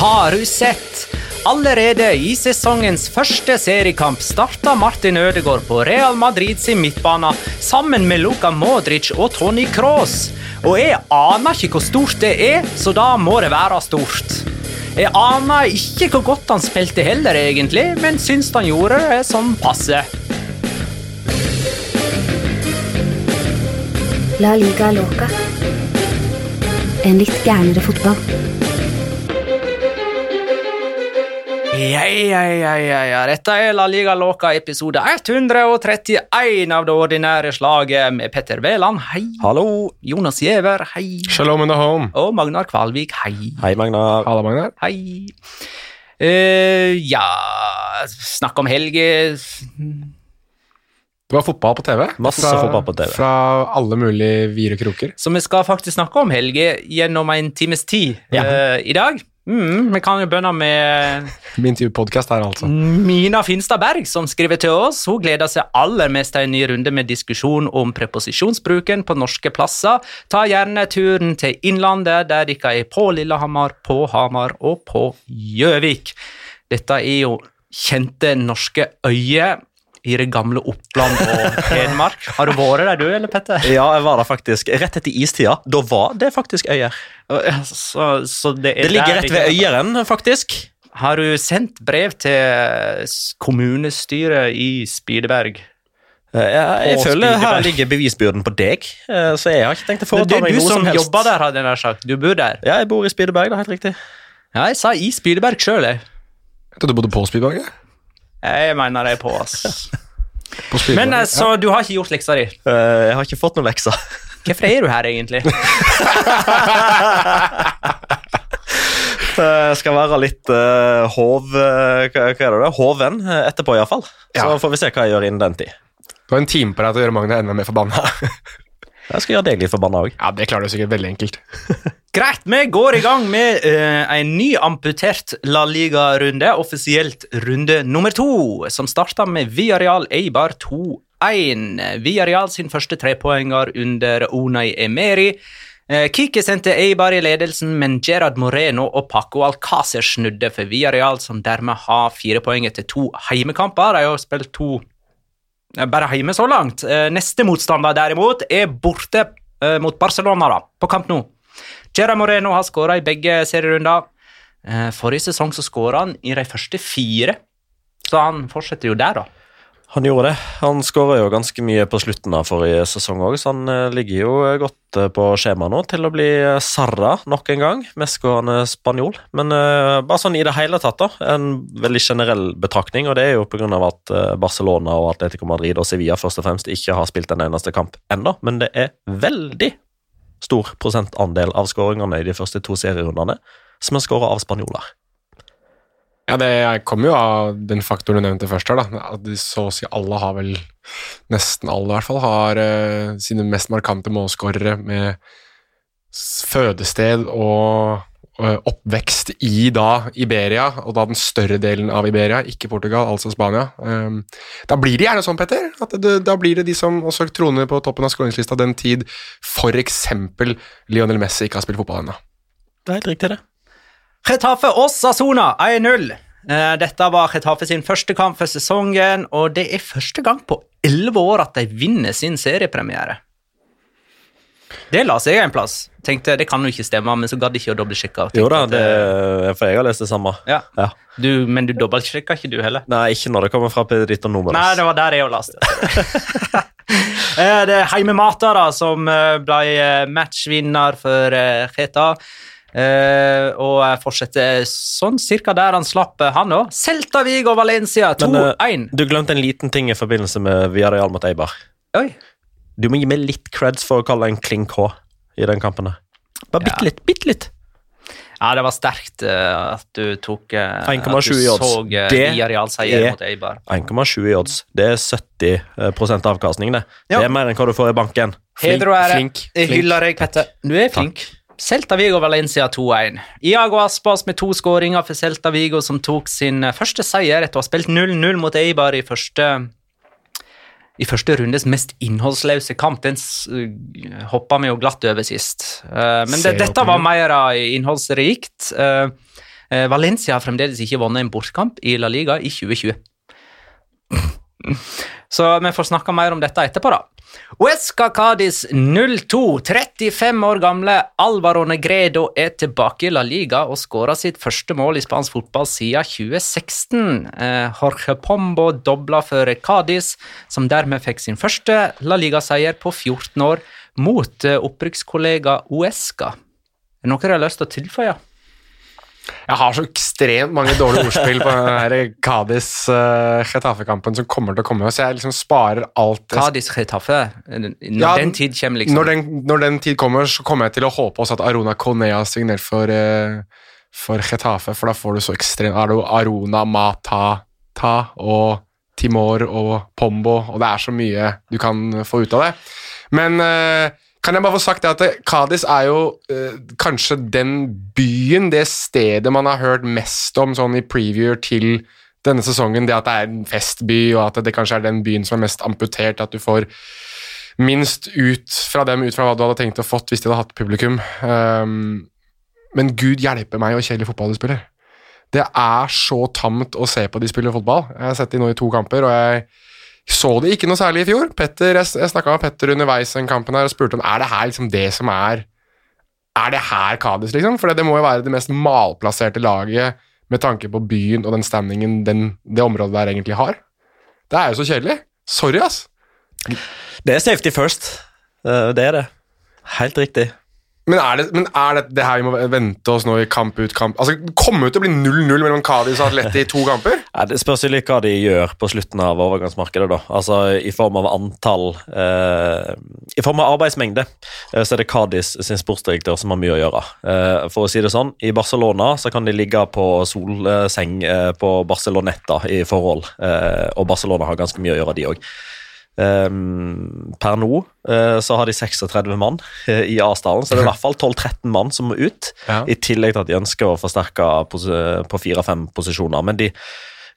Har du sett? Allerede i sesongens første seriekamp starta Martin Ødegaard på Real Madrid sin midtbane sammen med Luka Modric og Tony Cross. Og jeg aner ikke hvor stort det er, så da må det være stort. Jeg aner ikke hvor godt han spilte heller, egentlig, men syns han gjorde det som passe. La liga loca. En litt gærnere fotball. Ja, ja, ja, ja, ja. Dette er La Liga Loca episode 131 av det ordinære slaget med Petter Wæland, hei. Hallo. Jonas Giæver, hei. Shalom in the home. Og Magnar Kvalvik, hei. Hei, Magnar. Halla, Magnar. Hei. Eh, ja Snakk om helge Det var fotball på TV. Masse fotball på TV. Fra alle mulige vire kroker. Så vi skal faktisk snakke om helge gjennom en times tid Ja. eh, i dag. Mm, vi kan jo begynne med Min type podkast her, altså. Mina Finstad Berg, som skriver til oss. Hun gleder seg aller mest til en ny runde med diskusjon om preposisjonsbruken på norske plasser. Ta gjerne turen til Innlandet, der dere er på Lillehammer, på Hamar og på Gjøvik. Dette er jo kjente norske øyer i det gamle Oppland og Hedmark. Har du vært der, du, eller Petter? Ja, jeg var der faktisk rett etter istida. Da var det faktisk øyer. Så, så det, er Det ligger rett ved Øyeren, faktisk. Har du sendt brev til kommunestyret i Spideberg? Eh, Jeg, jeg På føler her ligger bevisbyrden på deg, eh, så jeg har ikke tenkt å Det foreta er meg du noe som som helst. jobber der, hadde jeg nær sagt. Du bor der. Ja, jeg bor i Spideberg, det er helt riktig. Ja, jeg sa i Spideberg sjøl, jeg. Jeg trodde du bodde på Spydeberg. Jeg mener det er på oss. På Men eh, så du har ikke gjort leksa di. Eh, Jeg har ikke fått noen lekser. Hvorfor er du her, egentlig? Jeg skal være litt eh, hov... eh, hva, hva er det da? Hoven eh, etterpå, iallfall. Så Ja. får vi se hva jeg gjør innen den tid. Du har en time på deg til å gjøre Magna enda mer forbanna. Jeg skal gjøre deg litt forbanna òg. ja, det klarer du sikkert veldig enkelt. Greit, vi går i gang med uh, en ny amputert La Liga-runde, offisielt runde nummer to, som starta med Villarreal Eibar 2-1. Villarreal sin første trepoenger under Unai Emeri. Eh, Kiki sendte Eibar i ledelsen, men Gerard Moreno og Paco Alcácer snudde for Villarreal, som dermed har fire poeng etter to heimekamper. De har spilt to bare hjemme så langt. Eh, Neste motstander, derimot, er borte eh, mot Barcelona, da, på kamp nå. Gerard Moreno har skåra i begge serierunder. Eh, Forrige sesong så skåra han i de første fire, så han fortsetter jo der, da. Han gjorde det. Han skåra jo ganske mye på slutten av forrige sesong òg, så han eh, ligger jo eh, godt eh, på skjemaet nå til å bli Sarra nok en gang. Mestskårende spanjol. Men uh, bare sånn i det hele tatt, da. En veldig generell betraktning, og det er jo pga. at Barcelona og Atletico Madrid og Sevilla først og fremst ikke har spilt en eneste kamp ennå, men det er veldig stor prosentandel av skåringene i de første to serierundene som er skåra av spanjoler. Ja, Det kommer jo av den faktoren du nevnte først. her da, at Så å si alle har vel Nesten alle, i hvert fall, har uh, sine mest markante målskårere med fødested og uh, oppvekst i da Iberia, og da den større delen av Iberia, ikke Portugal, altså Spania. Um, da blir det gjerne sånn, Petter, at det, da blir det de som også troner på toppen av skåringslista den tid f.eks. Lionel Messi ikke har spilt fotball ennå. Det er helt riktig, det. Getafe Osasuna 1-0. Eh, Dette var Getafe sin første kamp for sesongen, og det er første gang på elleve år at de vinner sin seriepremiere. Det la seg en plass. Tenkte det kan jo ikke stemme, men så gadd ikke å dobbeltsjekke. Jo da, det, for jeg har lest det samme. Ja. Ja. Du, men du dobbeltsjekka ikke du heller? Nei, ikke når det kommer fra Pedrito Numeros. Nei, det var der jeg leste. Eh, det er Heime Mata da, som eh, ble matchvinner for eh, Eh, og eh, fortsetter sånn cirka der han slapp, eh, han òg. Celta Vigo Valencia eh, 2-1. Du glemte en liten ting i forbindelse med Villarreal mot Eibar. Oi. Du må gi meg litt creds for å kalle en klink H i den kampen. Bare bitte litt, bitte litt. Ja, det var sterkt uh, at du tok uh, 1,7 At du i odds. så uh, Det er- mot Eibar. 1,7 i odds. Det er 70 prosent avkastning, det. Ja. Det er mer enn hva du får i banken. Flink, og ære. flink, Jeg flink. hyller deg, Petter. Du er flink. Celta Vigo Valencia 2-1. Iago Aspas med to skåringer for Celta Vigo, som tok sin eh, første seier etter å ha spilt 0-0 mot Eibar i første i første rundes mest innholdsløse kamp. Den uh, hoppa vi jo glatt over sist. Eh, men det, dette var mer innholdsrikt. Eh, Valencia har fremdeles ikke vunnet en bortkamp i La Liga i 2020. Så vi får snakke mer om dette etterpå, da. Huesca Cádiz 02. 35 år gamle Alvaro Negredo er tilbake i La Liga og skåra sitt første mål i spansk fotball siden 2016. Eh, Jorge Pombo dobla for Cádiz, som dermed fikk sin første La Liga-seier på 14 år mot eh, opprykkskollega Huesca. Er det noe dere har lyst til å tilføye? Jeg har så ekstremt mange dårlige ordspill på den Cádiz-Chetafe-kampen som kommer til å komme, så jeg liksom sparer alt Getafe. Når Ja, den tid kommer, liksom. Når den, når den tid kommer, så kommer jeg til å håpe også at Arona Conea signerer for, eh, for Chetafe, for da får du så ekstremt Arona, Mata Ta og Timor og Pombo, og det er så mye du kan få ut av det. Men eh, kan jeg bare få sagt det at Kadis Cádiz er jo eh, kanskje den byen, det stedet man har hørt mest om sånn i previewer til denne sesongen, det at det er en festby, og at det kanskje er den byen som er mest amputert, at du får minst ut fra dem, ut fra hva du hadde tenkt å fått hvis de hadde hatt publikum. Um, men gud hjelpe meg og kjedelig fotball de spiller. Det er så tamt å se på de spiller fotball. Jeg har sett de nå i to kamper, og jeg så det ikke noe særlig i fjor. Petter, jeg jeg snakka med Petter underveis den kampen her og spurte om er det her liksom det som er Er det her Kadis, liksom? For det må jo være det mest malplasserte laget med tanke på byen og den standingen den, det området der egentlig har. Det er jo så kjedelig. Sorry, ass. Det er safety first. Eh, Det er det. Helt riktig. Men er det, men er det det her vi må vente oss nå i kamp ut kamp Altså, kommer det til å bli 0-0 mellom Cádiz og Atleti i to kamper. Ja, det spørs jo litt hva de gjør på slutten av overgangsmarkedet. da. Altså I form av antall eh, I form av arbeidsmengde eh, så er det Cádiz sin sportsdirektør som har mye å gjøre. Eh, for å si det sånn, I Barcelona så kan de ligge på solseng eh, på Barceloneta i forhold, eh, og Barcelona har ganske mye å gjøre, de òg. Um, per nå eh, så har de 36 mann eh, i A-stallen, så det er i hvert fall 12-13 mann som må ut. Ja. I tillegg til at de ønsker å forsterke pos på fire-fem posisjoner. Men de,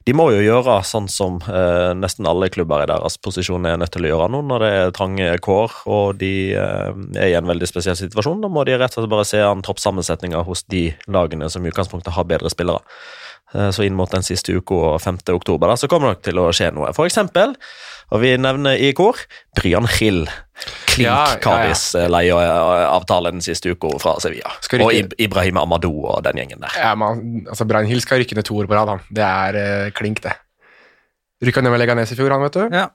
de må jo gjøre sånn som eh, nesten alle klubber i deres posisjon er nødt til å gjøre nå, når det er trange kår og de eh, er i en veldig spesiell situasjon. Da må de rett og slett bare se an troppssammensetninga hos de lagene som i utgangspunktet har bedre spillere. Eh, Så inn mot den siste uka og 5. oktober da, så kommer det nok til å skje noe. For eksempel, og vi nevner i kor, Brian Hill. Klink Ja, ja, ja. Siste uka fra Sevilla. Og Ibrahim Amadou og den gjengen der. Ja, man, altså Brian Hill skal rykke ned to år på rad, han. Det er uh, klink, det. Rykka ned med Leganes i fjor, han, vet du. Ja.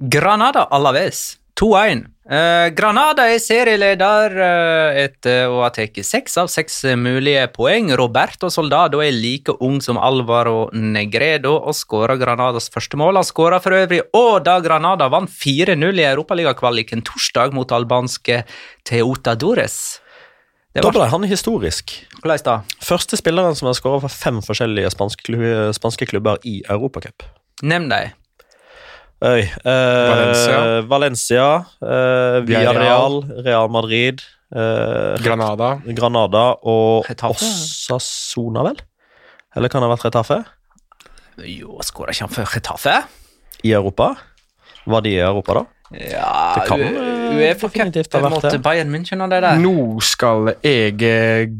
Granada Alaves 2-1. Eh, Granada er serieleder eh, etter å ha tatt seks av seks mulige poeng. Roberto Soldado er like ung som Alvaro Negredo og skåra Granadas første mål. Han skåra for øvrig òg da Granada vant 4-0 i Europaligakvaliken torsdag mot albanske Teotadores. Det Da var ble han historisk. Hvordan da? Første spilleren som har skåret for fem forskjellige spanske klubber i Europacup. Nevn dem. Øy. Eh, Valencia. Valencia eh, Villarreal, Real Madrid, eh, Granada. Granada og Osasona, vel? Eller kan det ha vært Retafe? Jo, skåra ikke han for Retafe? I Europa? Var de i Europa, da? Ja, Det kan, Uefa definitivt ha vært det. Bayern München og det der. Nå skal jeg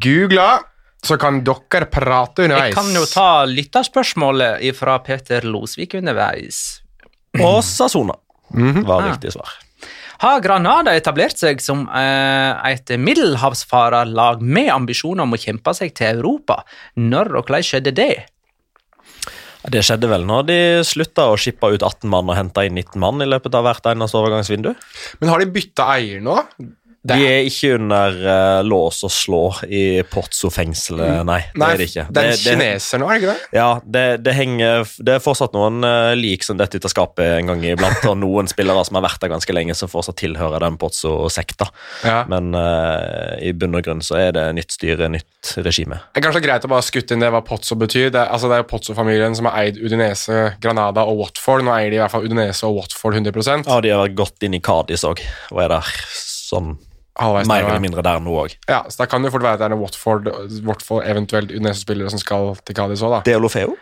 google, så kan dere prate underveis. Jeg kan jo ta lytterspørsmålet fra Peter Losvik underveis. Osasona Sassona var Ah. riktig svar. Har Granada etablert seg som eh, et middelhavsfarerlag med ambisjoner om å kjempe seg til Europa? Når og hvordan skjedde det? Det skjedde vel når de slutta å shippe ut 18 mann og hente inn 19 mann i løpet av hvert eneste overgangsvindu. Men har de bytta eier nå? De er ikke under uh, lås og slå i Pozzo-fengselet, nei. Det er det ikke. Det er en kineser nå, er det ikke det? Ja, det, det henger Det er fortsatt noen uh, lik som detter ut av skapet en gang iblant, og noen spillere som har vært der ganske lenge, som fortsatt tilhører den Pozzo-sekta. Ja. Men uh, i bunn og grunn så er det nytt styre, nytt regime. Det er kanskje greit å bare skutte inn det hva Pozzo betyr. Det altså det er Pozzo-familien som har eid Udinese, Granada og Watford. Nå eier de i hvert fall Udinese og Watford 100% Ja, de har gått inn i Cádiz òg, og er der sånn halvveis mer eller mindre der nå òg. Ja, så da kan det fort være at det er noen Watford, Watford eventuelt Udinese-spillere som skal til Cádiz òg, da. Det er Lofeo?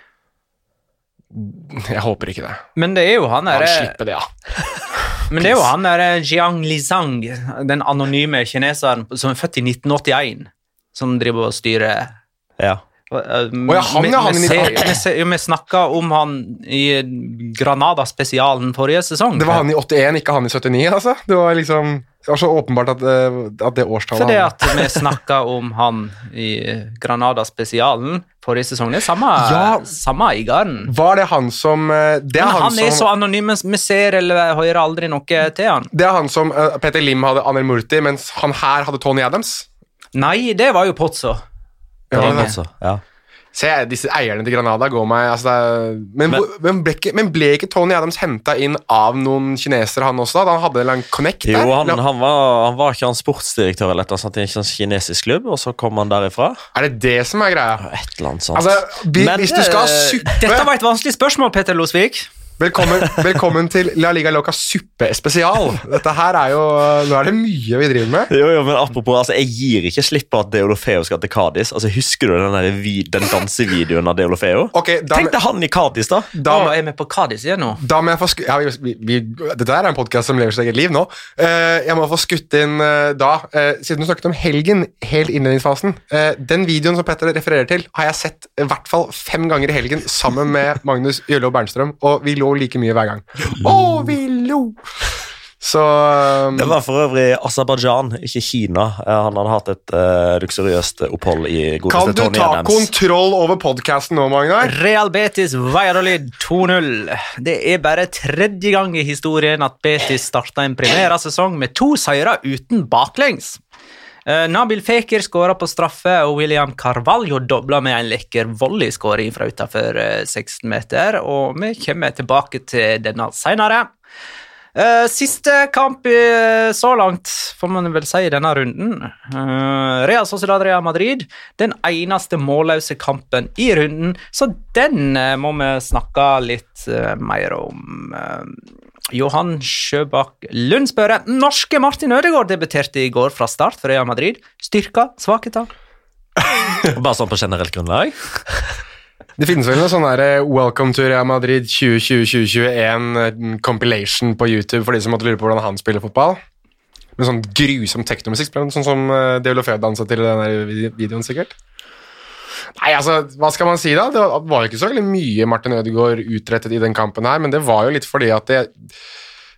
Jeg håper ikke det. Men det er jo han Han slipper det, ja. Men det er jo han der Jiang Lizang, den anonyme kineseren som er født i 1981, som driver og styrer Ja. Uh, ja, han, vi, ja, han vi, i ser- 98. vi, vi snakka om han i Granada-spesialen forrige sesong. Det var han i 81, ikke han i 79, altså. Det var liksom Det var så åpenbart at, eh, at det årstallet Fordi det at vi snakka om han i Granada-spesialen forrige sesong. Det er samme, Ja. samme eieren. Var det han som eh, Det er Men han, han er som så anonym, men vi ser eller hører aldri noe til han. Det er han som eh, Peter Lim hadde Anel Murti, mens han her hadde Tony Adams. Nei, det var jo Pozzo. Ja, var det- Pozzo, ja. Se, disse eierne til Granada går meg altså, men, Men- hvor- men, ble ikke, men ble ikke Tony Adams henta inn av noen kinesere, han også? da? Han hadde en connect der? Jo, han, Eller- han, var, han var ikke han sportsdirektør eller noe sånt i en kinesisk klubb, og så kom han derifra. Er det det som er greia? Et eller annet sånt. Altså, vi, Men, Hvis du skal Eh, suppe Dette var et vanskelig spørsmål, Peter Losvik. Velkommen, velkommen til La Liga Loca suppespesial. Dette her er jo Nå er det mye vi driver med. jo, jo, men apropos, altså, Jeg gir ikke slipp på at Deolofeo skal til Cádiz. Altså, husker du den, den dansevideoen av Deolofeo? Okay, da, Tenk deg han i Cádiz, da! da, oh, er vi på Cádiz igjen nå? da må jeg få sku... Ja, vi, vi, dette er en podkast som lever sitt eget liv nå. Uh, jeg må få skutt inn uh, da, uh, siden du snakket om helgen, helt innledningsfasen eh, Den videoen som Petter refererer til, har jeg sett i hvert fall fem ganger i helgen sammen med Magnus Jølle og Bernstrøm, og vi lå like mye hver gang. Å, vi lo! Så um, Det var for øvrig Aserbajdsjan, ikke Kina. Eh, Han hadde hatt et uh, luksuriøst opphold i godeste Tony Adams. Kan du ta Adams. kontroll over podkasten nå, Magnar? Real Betis Valladolid 2-0. Det er bare tredje gang i historien at Betis starta en primæra-sesong med to seire uten baklengs. Eh, Nabil Fekir skåra på straffe, og William Carvalho dobla med en lekker volleyskåring fra utafor 16 meter. Og vi kommer tilbake til denne seinere. Eh, siste kamp så langt, får man vel si, i denne runden. Eh, Real Sociedad Real Madrid. Den eneste målløse kampen i runden, så den eh, må vi snakke litt eh, mer om. Eh, Johan Sjøbakk Lund spør norske Martin Ødegaard debuterte i går fra start for Real Madrid. Styrker, svakheter? Bare sånn på generelt grunnlag. Det finnes vel noe sånn der eh, Welcome to Real Madrid 2020-2021 eh, compilation på YouTube for de som måtte lure på hvordan han spiller fotball. Med sånn grusom teknomusikk, sånn som uh, Deulofeu dansa til i den videoen, sikkert. Nei, altså, hva skal man si da? Det var- jo ikke så veldig mye Martin Ødegaard utrettet i den kampen her, men det var jo litt fordi at det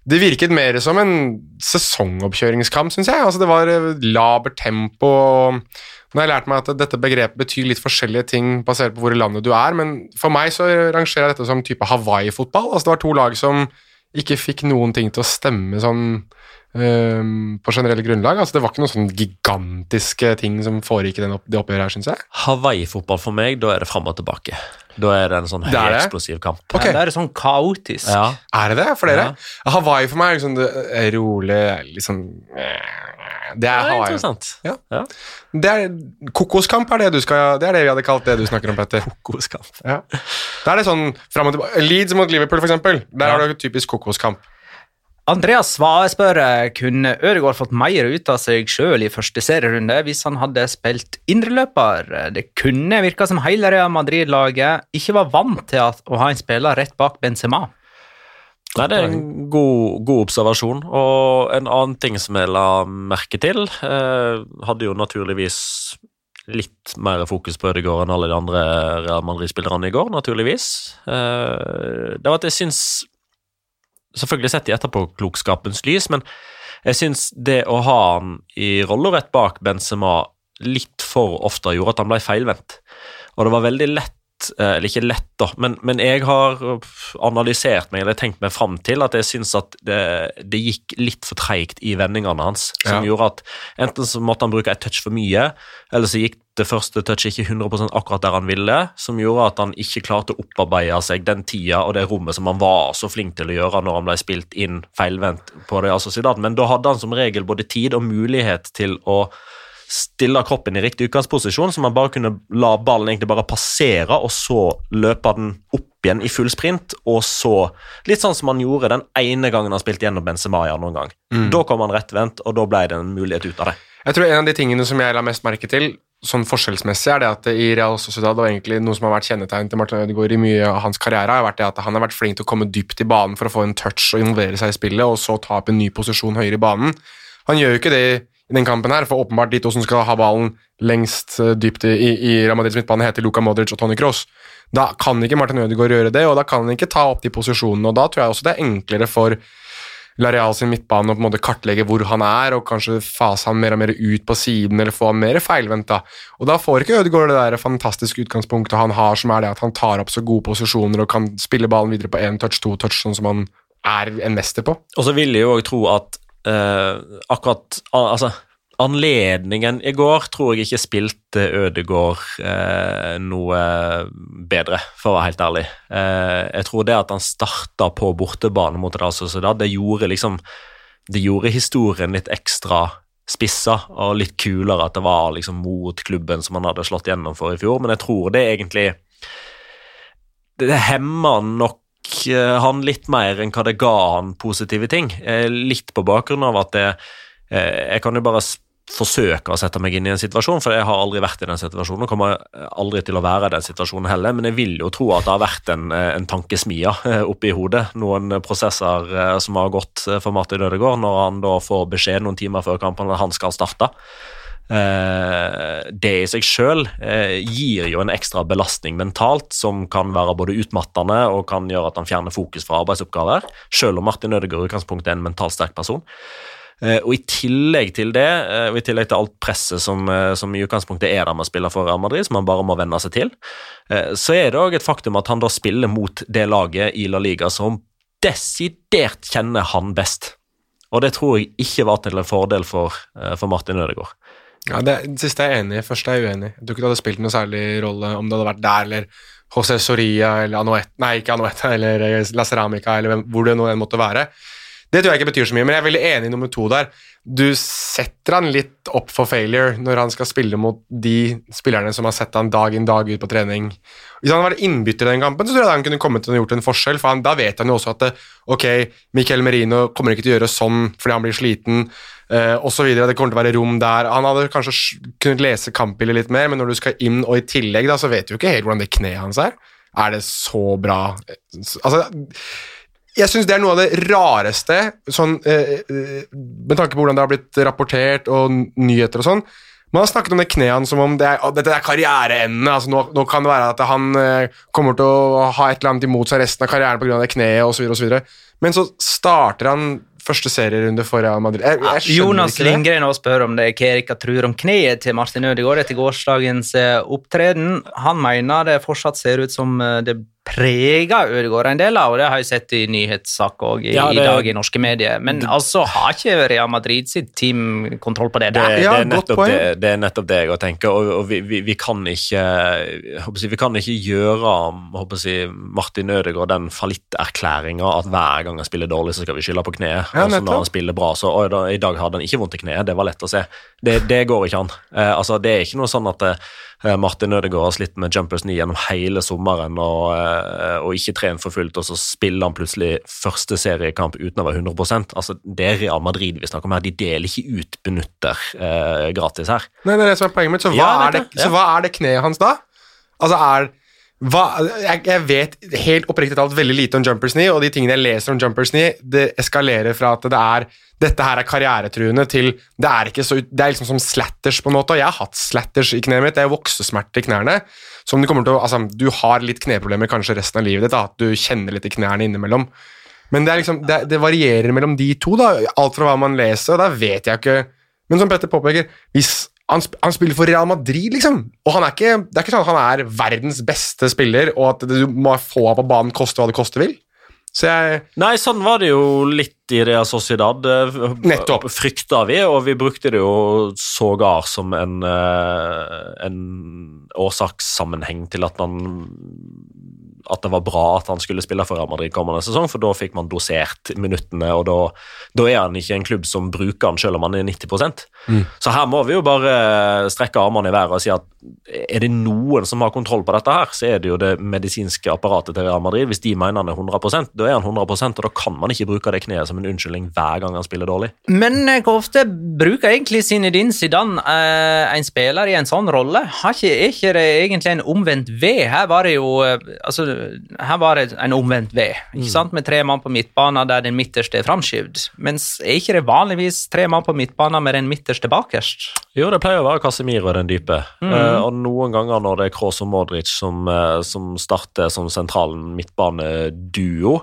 det virket mer som en sesongoppkjøringskamp, syns jeg. Altså, det var eh, labert tempo. Nå har jeg lært meg at dette begrepet betyr litt forskjellige ting basert på hvor i landet du er, men for meg så rangerer jeg dette som type Hawaii-fotball. Altså, det var to lag som ikke fikk noen ting til å stemme sånn på generelle grunnlag. Altså, det var ikke noen sånn gigantiske ting som foregikk i opp, det oppgjøret her, syns jeg. Hawaii-fotball for meg, da er det fram og tilbake. Da er det en sånn er høyeksplosiv kamp. Da Ja, det er sånn kaotisk. Ja. Er det det for dere? Hawaii for meg er liksom det er rolig, liksom Det er Det er Hawaii. interessant. Ja. Ja. Det er, kokoskamp er det du skal Det er det vi hadde kalt det du snakker om, Petter. Kokoskamp. Ja. Da er det sånn fram og tilbake. Leeds mot Liverpool, for eksempel. Der Ja. har du typisk kokoskamp. Andreas Svae spør kunne Ødegaard fått mer ut av seg sjøl i første serierunde hvis han hadde spilt indreløper. Det kunne virka som hele Real Madrid-laget ikke var vant til å ha en spiller rett bak Benzema. Nei, Det er en god, god observasjon. Og en annen ting som jeg la merke til, eh, hadde jo naturligvis litt mer fokus på Ødegaard enn alle de andre Real Madrid-spillerne i går, naturligvis. Eh, det var at jeg syns Selvfølgelig sett i etterpåklokskapens lys, men jeg syns det å ha han i rolla rett bak Benzema litt for ofte gjorde at han ble feilvendt. Og det var veldig lett eller ikke lett, da, men, men jeg har øh, analysert meg eller tenkt meg fram til at jeg syns at det, det gikk litt for treigt i vendingene hans. Som Ja. gjorde at enten så måtte han bruke et touch for mye, eller så gikk det første touchet ikke 100% akkurat der han ville, som gjorde at han ikke klarte å opparbeide seg den tida og det rommet som han var så flink til å gjøre når han ble spilt inn feilvendt på det Sociedad. Men da hadde han som regel både tid og mulighet til å stille kroppen i riktig utgangsposisjon, så man bare kunne la ballen egentlig bare passere, og så løpe den opp igjen i full sprint, og så Litt sånn som han gjorde den ene gangen han spilte gjennom Benzema ja, noen gang. Da kom han rettvendt, og da ble det en mulighet ut av det. Jeg tror en av de tingene som jeg la mest merke til, sånn forskjellsmessig, er det at i Real Sociedad, og egentlig noe som har vært kjennetegn til Martin Ødegaard i mye av hans karriere, har vært det at han har vært flink til å komme dypt i banen for å få en touch og involvere seg i spillet, og så ta opp en ny posisjon høyere i banen. Han gjør jo ikke det i den kampen her, for åpenbart de to som skal ha ballen lengst eh, dypt i, i Ramadils midtbane, heter Luka Modric og Tony Cross. Da kan ikke Martin Ødegaard gjøre det, og da kan han ikke ta opp de posisjonene, og da tror jeg også det er enklere for Lareal sin midtbane å på en måte kartlegge hvor han er, og kanskje fase han mer og mer ut på siden, eller få han mer feilvendt. da. Og da får ikke Ødegaard det der fantastiske utgangspunktet han har, som er det at han tar opp så gode posisjoner og kan spille ballen videre på én touch, to touch, sånn som han er en mester på. Og så vil jeg jo òg tro at eh, akkurat uh, Altså, anledningen i går tror jeg ikke spilte Ødegård uh, noe bedre, for å være helt ærlig. Eh, jeg tror det at han starta på bortebane mot Real Sociedad, det gjorde liksom Det gjorde historien litt ekstra spissa og litt kulere at det var liksom mot klubben som han hadde slått gjennom for i fjor, men jeg tror det egentlig det hemmer nok eh, han litt mer enn hva det ga han positive ting. Eh, litt på bakgrunn av at det, eh, jeg kan jo bare forsøke å sette meg inn i en situasjon, for jeg har aldri vært i den situasjonen og kommer aldri til å være i den situasjonen heller, men jeg vil jo tro at det har vært en, en tankesmia oppi hodet, noen prosesser som har gått for Martin Ødegaard, når han da får beskjed noen timer før kampen at han skal starte. Eh, det i seg sjøl gir jo en ekstra belastning mentalt, som kan være både utmattende og kan gjøre at han fjerner fokus fra arbeidsoppgaver, selv om Martin Ødegaard i utgangspunktet er en mentalt sterk person. Eh, og I tillegg til det, eh, og i tillegg til alt presset som, eh, som i utgangspunktet er der med å spille for Real Madrid, som han bare må venne seg til, eh, så er det òg et faktum at han da spiller mot det laget i La Liga som desidert kjenner han best. Og det tror jeg ikke var til en fordel for, eh, for Martin Ødegaard. Ja, det, det siste er jeg enig i. Første er jeg uenig. Jeg tror ikke det hadde spilt noe særlig rolle om det hadde vært der eller José Soria eller Anoet, nei, ikke Anoet eller eh, La Ceramica, eller hvor det nå enn måtte være. Det tror jeg ikke betyr så mye, men jeg er veldig enig i nummer to der. Du setter han litt opp for failure når han skal spille mot de spillerne som har sett han dag inn dag ut på trening. Hvis han hadde vært innbytter i den kampen, så tror jeg han kunne kommet til å gjort en forskjell, for han, da vet han jo også at det, ok, Miquel Merino kommer ikke til å gjøre sånn fordi han blir sliten, eh, og så videre. Det kommer til å være rom der. Han hadde kanskje kunnet lese kampbildet litt mer, men når du skal inn, og i tillegg, da, så vet du jo ikke helt hvordan det kneet hans er. Er det så bra? Altså, jeg syns det er noe av det rareste, sånn, eh, eh, med tanke på hvordan det har blitt rapportert og nyheter og sånn. Man har snakket om det kneet hans som om det er, dette er karriereendene. Altså, nå, nå kan det være at han eh, kommer til å ha et eller annet imot seg resten av karrieren pga. det kneet osv. Men så starter han første serierunde for Real Madrid. Jeg, jeg Jonas. Lindgren også spør om det er hva Erika tror om kneet til Martin Ødegaard etter gårsdagens eh, opptreden. Han mener det fortsatt ser ut som eh, det preger Ødegaard en del, av, og det har jeg sett i nyhetssaker òg i, Ja, i dag i norske medier. Men altså har ikke Real Madrid sitt team kontroll på det Det, der. Ja, det, er nettopp det, det er nettopp det jeg tenker, og, og vi, vi, vi kan ikke jeg håper si, Vi kan ikke gjøre jeg håper si, Martin Ødegaard den fallitterklæringa at hver gang han spiller dårlig, så skal vi skylde på kneet. Ja, altså når han spiller bra, så og da, I dag hadde han ikke vondt i kneet, det var lett å se. Det, det går ikke an. Eh, altså, det er ikke noe sånn at eh, Martin Ødegaard har slitt med jumpers 9 gjennom hele sommeren og, eh, og ikke trent for fullt, og så spiller han plutselig første seriekamp uten å være 100% altså, Det er Real Madrid vi snakker om her. De deler ikke ut benytter eh, gratis her. Nei, det er det som er poenget mitt. Så hva, Ja, er, det, så hva er det kneet hans da? Altså, er hva, jeg, jeg vet helt oppriktig talt veldig lite om Jumpers 9, og de tingene jeg leser om Jumpers 9, det eskalerer fra at det er dette her er karrieretruende til det er så Det er liksom som slatters, på en måte. Og jeg har hatt slatters i kneet mitt. Det er voksesmerter i knærne. Som du kommer til å Altså, du har litt kneproblemer kanskje resten av livet ditt, at du kjenner litt i knærne innimellom. Men det, liksom, det, det varierer mellom de to, da, alt fra hva man leser, og da vet jeg ikke Men som Petter påpeker, hvis han, sp han spiller for Real Madrid, liksom, og han er ikke, det er ikke sånn at han er verdens beste spiller, og at du må få ham på banen koste hva det koste vil. Så jeg Nei, sånn var det jo litt i Real Sociedad. eh, Nettopp. Frykta vi, og vi brukte det jo sågar som en, eh, en årsakssammenheng til at man at det var bra at han skulle spille for Real Madrid kommende sesong, for da fikk man dosert minuttene, og da, da er han ikke en klubb som bruker han selv om han er 90% Så her må vi jo bare strekke armene i været og si at er det noen som har kontroll på dette her, så er det jo det medisinske apparatet til Real Madrid. Hvis de mener han er 100% da er han 100% og da kan man ikke bruke det kneet som som en unnskyldning hver gang han spiller dårlig. Men eh, hvor ofte bruker egentlig Zinedine Zidane eh, en spiller i en sånn rolle? Har ikke, er ikke det egentlig en omvendt V? Her var det jo eh, altså, her var det en omvendt V, ikke sant? med tre mann på midtbanen der den midterste er framskyvd. Mens er ikke det vanligvis tre mann på midtbanen med den midterste bakerst? Jo, det pleier å være Casemiro den dype. Eh, og noen ganger når det er Kroos og Modric som, eh, som starter som sentralen midtbaneduo,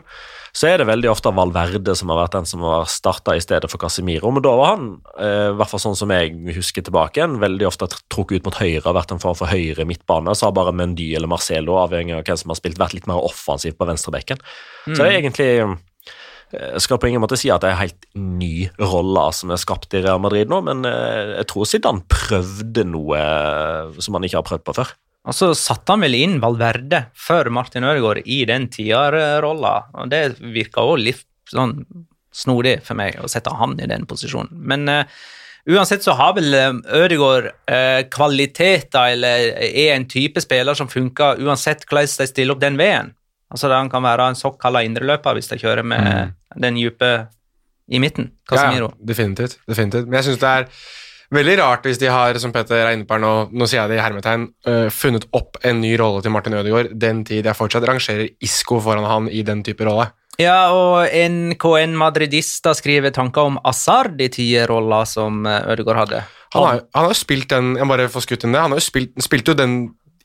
så er det veldig ofte Valverde som har vært den som har starta i stedet for Casemiro. Men da var han, eh, i hvert fall sånn som jeg husker tilbake, igjen, veldig ofte trukket ut mot høyre, har vært en form for høyre midtbane. Så har bare Mendy eller Marcelo, avhengig av hvem som har spilt, vært litt mer offensiv på venstrebekken. Så det er egentlig jeg skal på ingen måte si at det er en helt ny rolle som er skapt i Real Madrid nå, men eh, jeg tror Zidane prøvde noe eh, som han ikke har prøvd på før. Og så satte han vel inn Valverde før Martin Ødegaard i den tierrolla, og det virka òg litt sånn snodig for meg å sette han i den posisjonen. Men uh, uansett så har vel eh, Ødegaard uh, kvaliteter, eller er en type spiller som funker uansett hvordan de stiller opp den veien. Altså Han kan være en såkalla indreløper hvis de kjører med den dype i midten. Casemiro. Ja, definitivt, definitivt. Men jeg syns det er veldig rart hvis de har, som Petter er inne på her nå, nå sier jeg det i hermetegn, uh, funnet opp en ny rolle til Martin Ødegaard den tid jeg fortsatt rangerer Isco foran han i den type rolle. Ja, og NKN Madridista skriver tanker om Asard i tierrolla som eh, Ødegaard hadde. Han har, han har jo spilt den Jeg bare får skutt inn det. Han har jo spilt, spilte jo den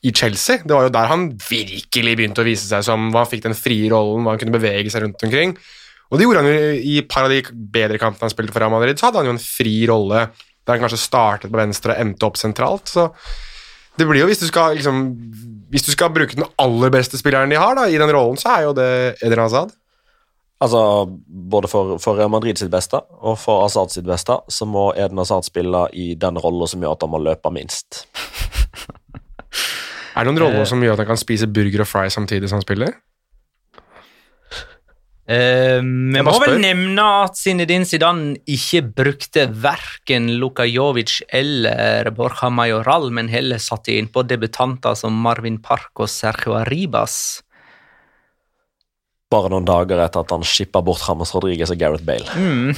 i Chelsea. Det var jo der han virkelig begynte å vise seg som hva han fikk den frie rollen, hva han kunne bevege seg rundt omkring. Og det gjorde han jo i et par av de bedre kampene han spilte for Real Madrid. Så hadde han jo en fri rolle der han kanskje startet på venstre og endte opp sentralt. Så det blir jo, hvis du skal liksom Hvis du skal bruke den aller beste spilleren de har da, i den rollen, så er jo det Eden Hazard. Altså, Både for, for Real Madrid sitt beste og for Azad sitt beste, så må Eden Azad spille i den rollen som gjør at han må løpe minst. Er det noen roller som gjør at han kan spise burger og fry samtidig som han spiller? Eh, vi må vel nevne at Zinedine Zidane ikke brukte verken Luka Jovic eller Borja Majoral, men heller satte inn på debutanter som Marvin Park og Sergio Arribas. Bare noen dager etter at han skippa bort James Rodriguez og Gareth Bale. Mm.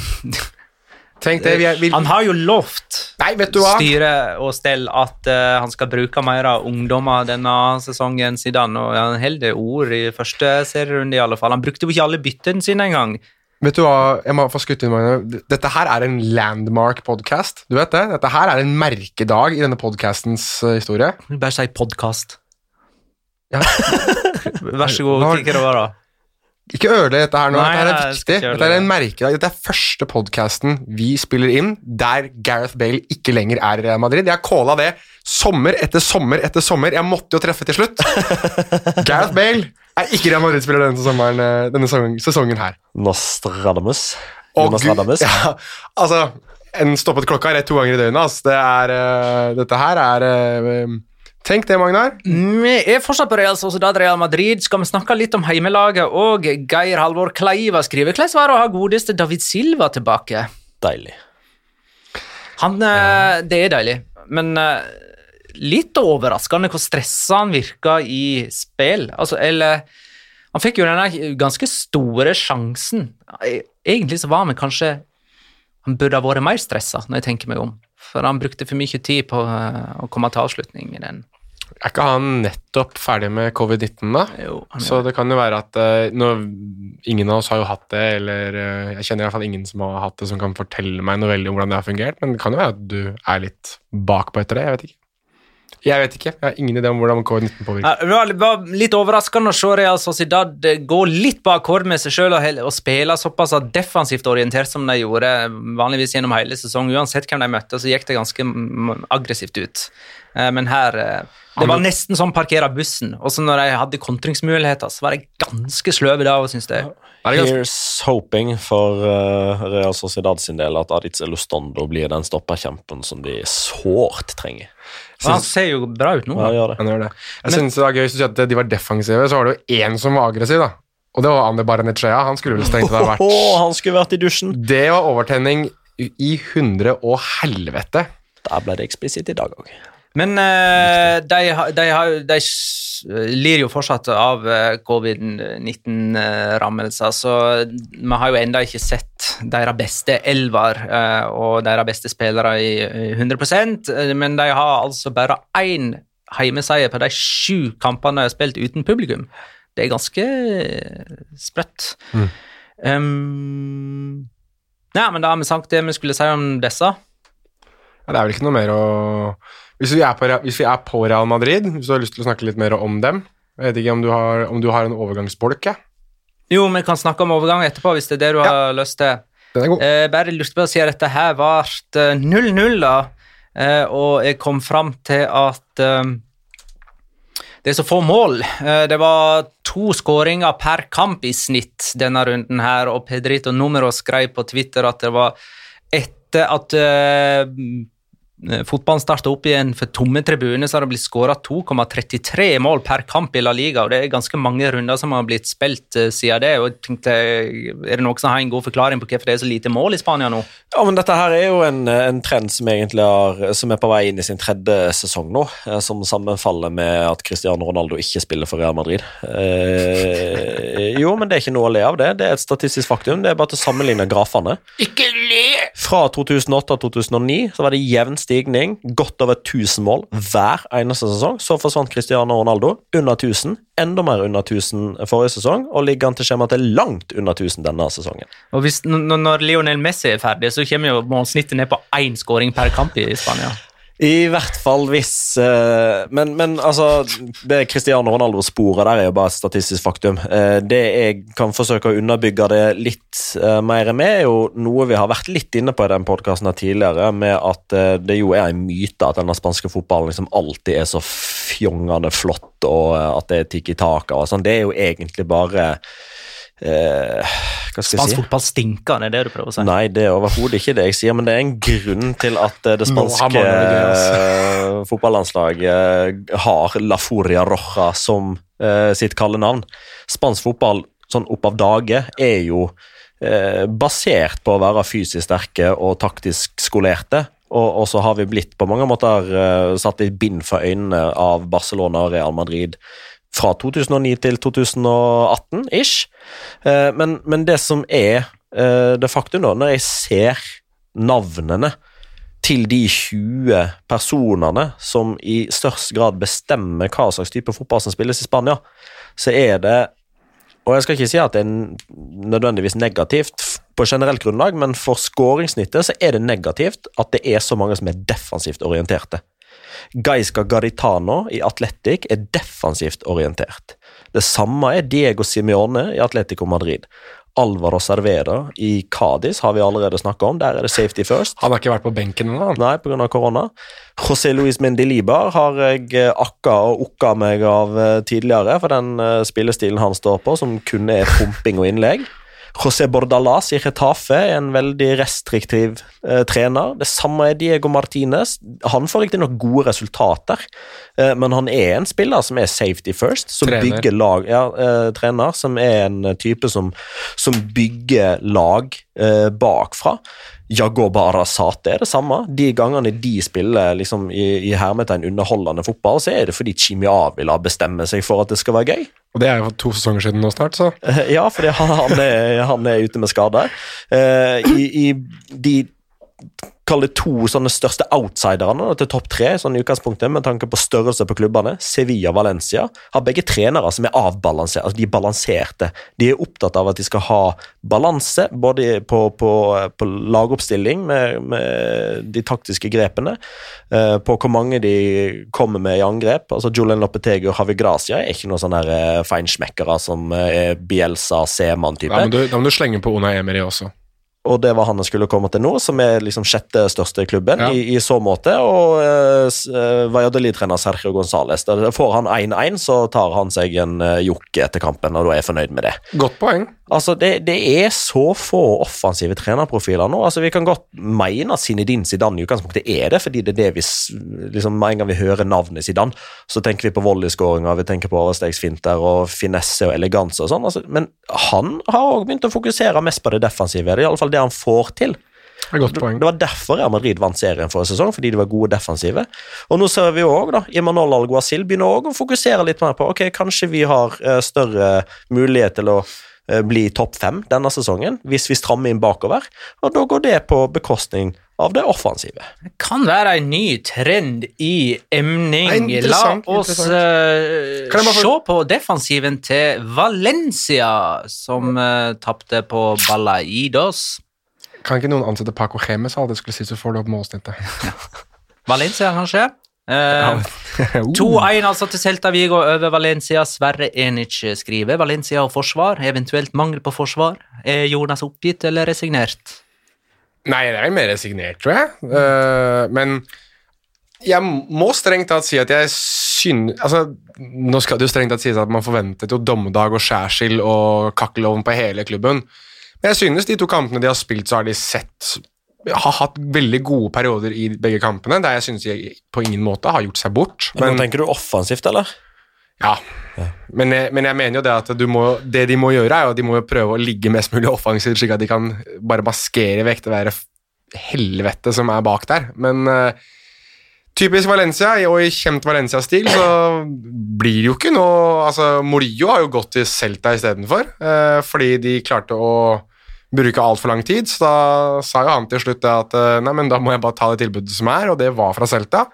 Tenk det, vi er, vi, Han har jo lovt Nei, vet styre og stell at uh, han skal bruke mer av ungdommer denne sesongen, siden og han holder ord i første serierunde i alle fall. Han brukte jo ikke alle byttene sine engang. Vet du hva, jeg må få skutt inn, Magne. Dette her er en landmark-podcast. Du vet det? Dette her er en merkedag i denne podcastens eh, historie. Bare si podkast. Ja. Vær så god, kikker over, da. Ikke ødelegg dette her nå. Nei, dette her er viktig. Dette er en merkedag. Dette er første podcasten vi spiller inn der Gareth Bale ikke lenger er i Real Madrid. Jeg calla det sommer etter sommer etter sommer. Jeg måtte jo treffe til slutt. Gareth Bale er ikke Real Madrid-spiller denne, sommeren, eh, denne sesongen, sesongen her. Nostradamus. Jonas Radamus. Ja, altså, en stoppet klokka rett to ganger i døgnet. Altså. Det er, uh, dette her er eh, Tenk det, Magnar. Vi er fortsatt på Real Sociedad Real Madrid. Skal vi snakke litt om heimelaget? Og Geir Halvor Kleiva skriver hvordan var det å ha godeste David Silva tilbake? Deilig. Han, ja. Det er deilig, men eh, litt overraskende hvor stressa han virka i spill. Altså, eller Han fikk jo denne ganske store sjansen. E- Egentlig så var han kanskje Han burde ha vært mer stressa, når jeg tenker meg om. For han brukte for mye tid på eh, å komme til avslutning i den. Er ikke han nettopp ferdig med covid-19, da? Jo, Så det kan jo være at uh, nå, Ingen av oss har jo hatt det, eller uh, jeg kjenner i hvert fall ingen som har hatt det, som kan fortelle meg noe veldig om hvordan det har fungert, men det kan jo være at du er litt bakpå etter det. Jeg vet ikke. Jeg vet ikke. Jeg har ingen idé om hvordan covid-19 påvirker. Ja, Det var- litt overraskende å se Real Sociedad gå litt på akkord med seg sjøl og, og spille såpass defensivt orientert som de gjorde vanligvis gjennom hele sesongen. Uansett hvem de møtte, så gikk det ganske aggressivt ut. Eh, Men her eh, Det var nesten som parkere bussen. Og så når de hadde kontringsmuligheter, så var de ganske sløve da, syns jeg. Er det Here's hoping for uh, Real Sociedad sin del at Adiz Elustondo blir den stopperkjempen som de sårt trenger. Han ser jo bra ut nå. Ja, gjør det. han gjør det. Jeg synes det var gøy hvis du sier at de var defensive, så var det jo én som var aggressiv, da. Og det var Ander Baranechea. Han skulle vel strengt tatt vært han skulle vært i dusjen! Det var overtenning i hundre og helvete. Der ble det eksplisitt i dag òg. Men uh, de, de, de, de lir jo fortsatt av eh, covid-19-rammelser, så vi har jo ennå ikke sett deres beste elver eh, og deres beste spillere i eh, 100 eh, men de har altså bare én heimeseier på de sju kampene de har spilt uten publikum. Det er ganske sprøtt. Mm. Um, ja, men da har vi sagt det vi skulle si om disse. Ja, det er vel ikke noe mer å hvis vi, på, hvis vi er på Real Madrid, hvis du har lyst til å snakke litt mer om dem Jeg vet ikke om du har, om du har en overgangsbolk? jeg. Jo, vi kan snakke om overgang etterpå, hvis det er det du har lyst til. Den er god. Eh, bare lurte på å si at dette her ble 0-0, da. Eh, og jeg kom fram til at eh, det er så få mål. Eh, det var to skåringer per kamp i snitt denne runden her, og Pedrito Numero skrev på Twitter at det var etter at eh, fotballen starta opp igjen for tomme tribuner, så har det blitt skåra 2,33 mål per kamp i La Liga, og det er ganske mange runder som har blitt spilt eh, siden det. og jeg tenkte, Er det noen som har en god forklaring på hvorfor det er så lite mål i Spania nå? Ja, men Dette her er jo en, en trend som egentlig er, som er på vei inn i sin tredje sesong nå. eh, Som sammenfaller med at Cristiano Ronaldo ikke spiller for Real Madrid. Eh, jo, men det er ikke noe å le av det. Det er et statistisk faktum. Det er bare til å sammenligne grafene. Ikke le! Fra 2008 og 2009 så var det jevn stigning. Godt over 1000 mål hver eneste sesong. Så forsvant Cristiano Ronaldo under 1000. Enda mer under 1000 forrige sesong, og ligger an til skjema til langt under 1000 denne sesongen. Og hvis, når Lionel Messi er ferdig, så kommer jo målsnittet ned på én skåring per kamp i Spania. I hvert fall hvis eh, men, men altså Det Cristiano Ronaldo-sporet der er jo bare et statistisk faktum. Eh, det jeg kan forsøke å underbygge det litt eh, mer med, er jo noe vi har vært litt inne på i den podkasten tidligere, med at det jo er en myte at denne spanske fotballen liksom alltid er så fjongende flott, og at det er tiki taka og sånn. Det er jo egentlig bare eh, Hva skal Spansk si? fotball stinker, det er det du prøver å si. Nei, det er overhodet ikke det jeg sier, men det er en grunn til at eh, det spanske man det altså. eh, fotballandslaget har La Furia Roja som eh, sitt kallenavn. Spansk fotball sånn opp av dage er jo eh, basert på å være fysisk sterke og taktisk skolerte. Og, og så har vi blitt på mange måter eh, satt i bind for øynene av Barcelona og Real Madrid fra 2009 til 2018 ish. Eh, men, men det som er eh, det faktum, da, når jeg ser navnene til de 20 personene som i størst grad bestemmer hva slags type fotball som spilles i Spania, så er det Og jeg skal ikke si at det er nødvendigvis negativt på generelt grunnlag, men for skåringssnittet så er det negativt at det er så mange som er defensivt orienterte. Gaisca Garitano i Atletic er defensivt orientert. Det samme er Diego Simione i Atletico Madrid. Alvaro Cervera i Cádiz har vi allerede snakka om. Der er det safety first. Han har ikke vært på benken ennå. Nei, pga. korona. José Luis Mendelibar har jeg eh, akka og okka meg av eh, tidligere, for den eh, spillestilen han står på, som kun er pumping og innlegg. José Bordalas i Retafe er en veldig restriktiv eh, trener. Det samme er Diego Martinez. Han får riktignok gode resultater, eh, men han er en spiller som er safety first, som Trener. bygger lag. Ja, eh, trener, som er en type som, som bygger lag eh, bakfra. Jagoba Arasate er det samme. De gangene de spiller liksom, i, i hermetegn underholdende fotball, så er det fordi Chimi Avila bestemmer seg for at det skal være gøy. Og det er jo to sesonger siden nå snart, så Eh, Ja, fordi han, han, er, han er ute med skade. Uh, I, I de Kall det to sånne største outsiderne til topp tre, sånn i utgangspunktet, med tanke på størrelse på klubbene. Sevilla og Valencia har begge trenere som er avbalanserte. Altså de er balanserte. De er opptatt av at de skal ha balanse, både på, på, på lagoppstilling med, med de taktiske grepene, eh, på hvor mange de kommer med i angrep. Altså Julian Lopetegu og Havi Gracia er ikke noen sånne eh, feinschmeckere som eh, Bielsa, Seman-type. Ja, da må du slenge på Una Emery også. Og det var han jeg skulle komme til nå, som er liksom sjette største klubben Ja. i, i så måte. Og uh, Valladolid-trener Sergio Gonzales. Da får han 1-1, så tar han seg en uh, jokke etter kampen, og da er jeg fornøyd med det. Godt poeng. Altså, det, det er så få offensive trenerprofiler nå. Altså, Vi kan godt mene at Zinedine Zidane i utgangspunktet er det, fordi det er det vi liksom, Med en gang vi hører navnet Zidane, så tenker vi på volleyskåringer, vi tenker på overstegsfinter og finesse og eleganse og sånn. Altså, men han har òg begynt å fokusere mest på det defensive. Det er iallfall det han får til. Det er godt poeng. Det var derfor Real Madrid vant serien forrige sesong, fordi de var gode defensive. Og nå ser vi jo også da, Imanol Alguacil begynner òg å fokusere litt mer på ok, kanskje vi har eh, større mulighet til å eh, bli topp fem denne sesongen, hvis vi strammer inn bakover. Og da går det på bekostning av det offensive. Det kan være en ny trend i emning. La oss bare se på defensiven til Valencia, som uh, tapte på Balaidos. Kan ikke noen ansette Paco Gemes? Alle skulle si så får du opp målsnittet. Valencia, kanskje? Eh, 2-1 altså til Celta Vigo over Valencia. Sverre Enic skriver Valencia og forsvar, eventuelt mangel på forsvar. Er Jonas oppgitt eller resignert? Nei, det er mer resignert, tror jeg. Uh, men jeg må strengt tatt si at jeg synes Altså, nå skal det jo strengt tatt sies at man forventet jo dommedag og skjærsild og kakkelovn på hele klubben. Jeg synes de to kampene de har spilt, så har de sett har hatt veldig gode perioder i begge kampene, der jeg synes de på ingen måte har gjort seg bort. Men, Men, tenker du offensivt, eller? ja. Men, jeg, men jeg mener jo det at du må, det de må gjøre, er jo at de må prøve å ligge mest mulig offensivt, slik at de kan bare maskere vekk det der helvete som er bak der. Men eh, typisk Valencia, og i kjent Valencia-stil, så blir det jo ikke noe Altså, Morillo har jo gått til Celta istedenfor, uh, fordi de klarte å bruke altfor lang tid, så da sa jo han til slutt at eh, nei, men da må jeg bare ta det tilbudet som er, og det var fra Celta.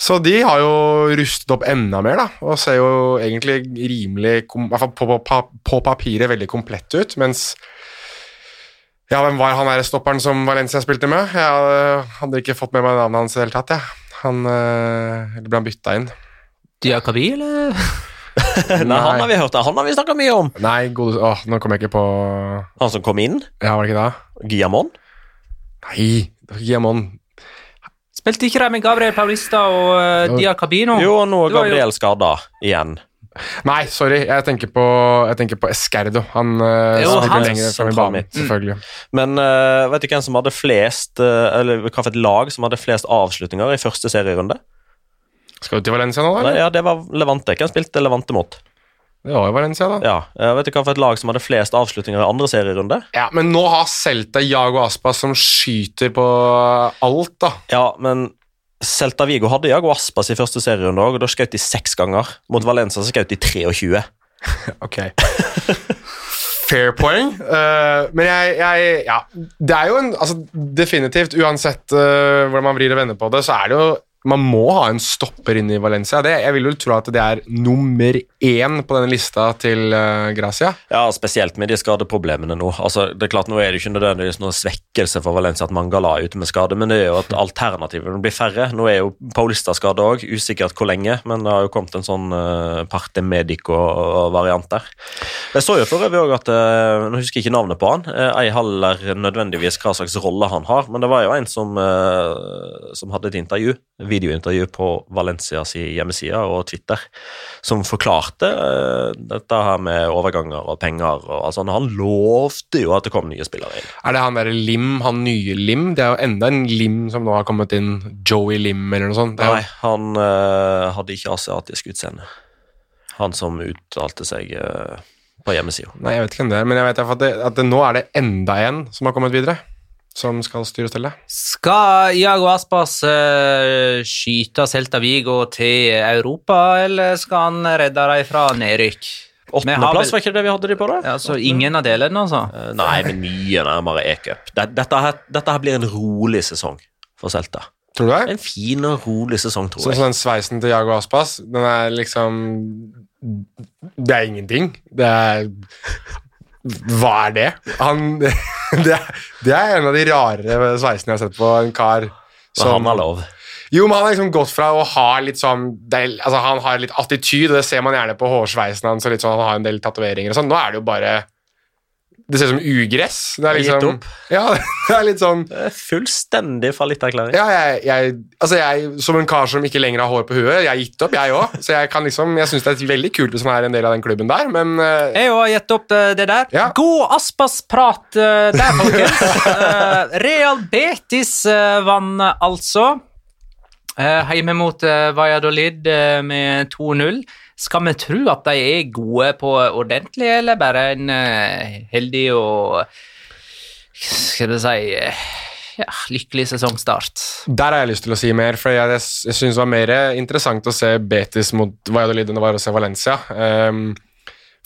Så de har jo rustet opp enda mer, da, og ser jo egentlig rimelig, i hvert fall på, på, på papiret, veldig komplett ut, mens ja, hvem var han der stopperen som Valencia spilte med? Jeg hadde ikke fått med meg navnet hans i det hele tatt, jeg. Han eh, Eller ble han bytta inn? Diakabi, eller? Nei, han har vi hørt, han har vi snakka mye om. Nei, gode Åh, nå kom jeg ikke på Han som kom inn, Ja, var det ikke det? Guillamon. Nei, Giamon. Spilte ikke de med Gabriel Paulista og uh, Diakabino? Jo, og nå er Det jo- Gabriel skada igjen. Nei, sorry, jeg tenker på, jeg tenker på Escardo. Han uh, Jo, spiller han- lenger fram i Sentralt banen, midt. selvfølgelig. Men uh, vet du hvem som hadde flest uh, Eller hvilket lag som hadde flest avslutninger i første serierunde? Skal du til Valencia nå, Nei, ja, Det var Levante. Hvem spilte Levante mot? Det var jo Valencia, da. Ja, jeg Vet du hva for et lag som hadde flest avslutninger i andre serierunde? Ja, Men nå har Celta Jago Aspas som skyter på alt, da. Ja, men Celta Vigo hadde Jago Aspas i første serierunde òg, og da skjøt de seks ganger. Mot Valencia så skjøt de 23. Ok. Fair poeng. Uh, men jeg, jeg Ja, det er jo en Altså, definitivt, uansett uh, hvordan man vrir og vender på det, så er det jo man må ha en stopper inn i Valencia. Det, jeg vil jo tro at det er nummer én på denne lista til uh, Gracia. Ja, spesielt med de skadeproblemene nå. Altså, det er klart, Nå er det ikke nødvendigvis noe svekkelse for Valencia at Mangala er ute med skade, men det er jo at alternativene blir færre. Nå er jo Paulista skada òg, usikkert hvor lenge, men det har jo kommet en sånn uh, parte medico-variant der. Jeg så jo for øvrig òg at uh, Nå husker jeg ikke navnet på han, uh, ei heller nødvendigvis hva slags rolle han har, men det var jo en som, som hadde et intervju, videointervju på Valencias hjemmeside og Twitter, som forklarte eh, dette her med overganger og penger. Og, altså, han lovte jo at det kom nye spillere inn. Er det han derre Lim, han nye Lim? Det er jo enda en Lim som nå har kommet inn. Joey Lim, eller noe sånt. Nei, han uh, hadde ikke asiatisk utseende. Han som uttalte seg uh, på hjemmesida. nei, jeg vet ikke hvem det er, men jeg vet at, det, at det, nå er det enda en som har kommet videre. Som skal styre og stelle. Skal Iago Aspas uh, skyte Celta Vigo til Europa, eller skal han redde dem fra nedrykk? Åttendeplass, vel- var ikke det vi hadde de på, da? Så ingen av delene, altså? Uh, Nei, men mye nærmere e-cup. Dette, dette, her- dette her blir en rolig sesong for Celta. Tror du det? En fin og rolig sesong, tror Sånn jeg. som den sveisen til Iago Aspas, den er liksom Det er ingenting. Det er Hva er det? Han Det, det er en av de rarere sveisene jeg har sett på en kar Så han har lov. Jo, men han har liksom gått fra å ha litt sånn er, Altså, han har litt attityd, og det ser man gjerne på hårsveisen hans, og litt sånn, han har en del tatoveringer og sånn. Nå er det jo bare Det ser ut som ugress. Det er Gitt liksom opp. Ja, det er litt sånn Det er Fullstendig fallitterklæring. ja, jeg, jeg, altså jeg, som en kar som ikke lenger har hår på huet, jeg har gitt opp, jeg òg. Så jeg kan liksom, jeg syns det er veldig kult hvis man er en del av den klubben der, men uh, Jeg har gitt opp eh, det der. Ja. God Aspas-prat uh, der, folkens. uh, Real Betis eh, vant altså. Eh, Hjemme mot eh, Valladolid eh, med 2-0. Skal vi tro at de er gode på ordentlig, eller bare en eh, heldig og Skal vi si eh, ja, lykkelig sesongstart. Der har jeg lyst til å si mer, for jeg, jeg, syns det var mer interessant å se Betis mot Valladolid enn det var å se Valencia. Ehm,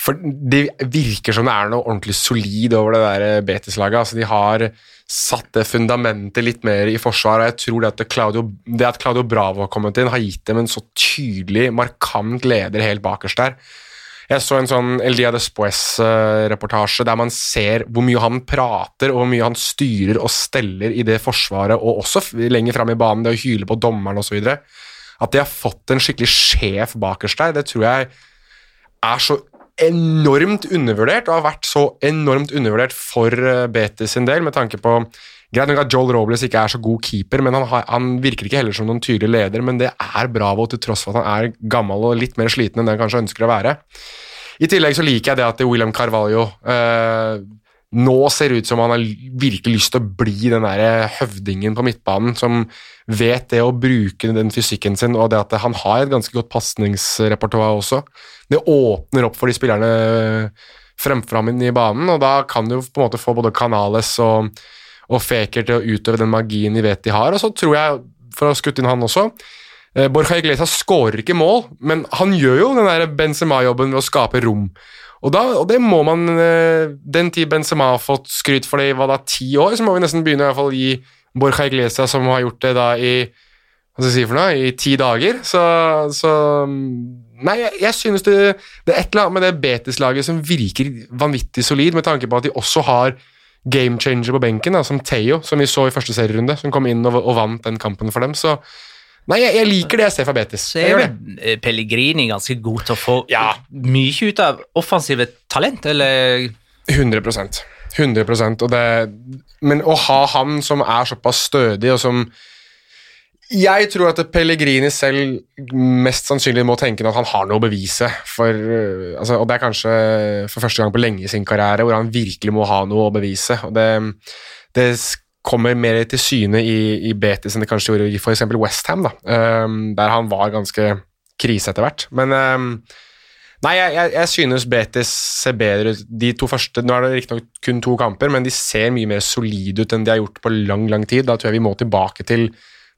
for det virker som det er noe ordentlig solid over det der Betis-laget. Altså, de har satt det fundamentet litt mer i forsvar, og jeg tror det at Claudio, det at Claudio Bravo har kommet inn, har gitt dem en så tydelig, markant leder helt bakerst der. Jeg så en sånn El Dia Despoes-reportasje der man ser hvor mye han prater og hvor mye han styrer og steller i det forsvaret, og også lenger fram i banen, det å hyle på dommeren osv. At de har fått en skikkelig sjef bakerst der, det tror jeg er så enormt undervurdert, og har vært så enormt undervurdert for eh, Betis sin del, med tanke på Greit nok at Joel Robles ikke er så god keeper, men han, har, han virker ikke heller som noen tydelig leder. Men det er Bravo, til tross for at han er gammel og litt mer sliten enn det han kanskje ønsker å være. I tillegg så liker jeg det at William Carvalho eh, nå ser ut som han har virkelig lyst til å bli den der høvdingen på midtbanen som vet det å bruke den fysikken sin, og det at han har et ganske godt pasningsrepertoar også. Det åpner opp for de spillerne fremfor ham i banen, og da kan du på en måte få både Canales og, og Faker til å utøve den magien de vet de har, og så tror jeg, for å ha skutt inn han også eh, Borja Iglesias skårer ikke mål, men han gjør jo den der Benzema-jobben ved å skape rom. Og, da, og det må man eh, Den tid Benzema har fått skryt for det i hva da, ti år, så må vi nesten begynne å gi Borja Iglesias, som har gjort det da i hva skal jeg si for noe, i ti dager. Så, så Nei, jeg, jeg synes det, det er et eller annet med det Betis-laget som virker vanvittig solid, med tanke på at de også har game changer på benken, da, som Theo, som vi så i første serierunde, som kom inn og, og vant den kampen for dem. Så nei, jeg, jeg liker det jeg ser fra Betis. Så er vel eh, Pellegrini ganske god til å få Ja. mye ut av offensive talent, eller 100% 100% og det, Men å ha han som er såpass stødig, og som Jeg tror at Pellegrini selv mest sannsynlig må tenke at han har noe å bevise. For, øh, altså, og det er kanskje for første gang på lenge i sin karriere hvor han virkelig må ha noe å bevise. og det, det kommer mer til syne i, i Betis enn det kanskje gjorde i f.eks. Westham, der han var ganske krise etter hvert. Men um, Nei, jeg, jeg, jeg synes Betis ser bedre ut. De to første, Nå er det riktignok kun to kamper, men de ser mye mer solide ut enn de har gjort på lang lang tid. Da tror jeg vi må tilbake til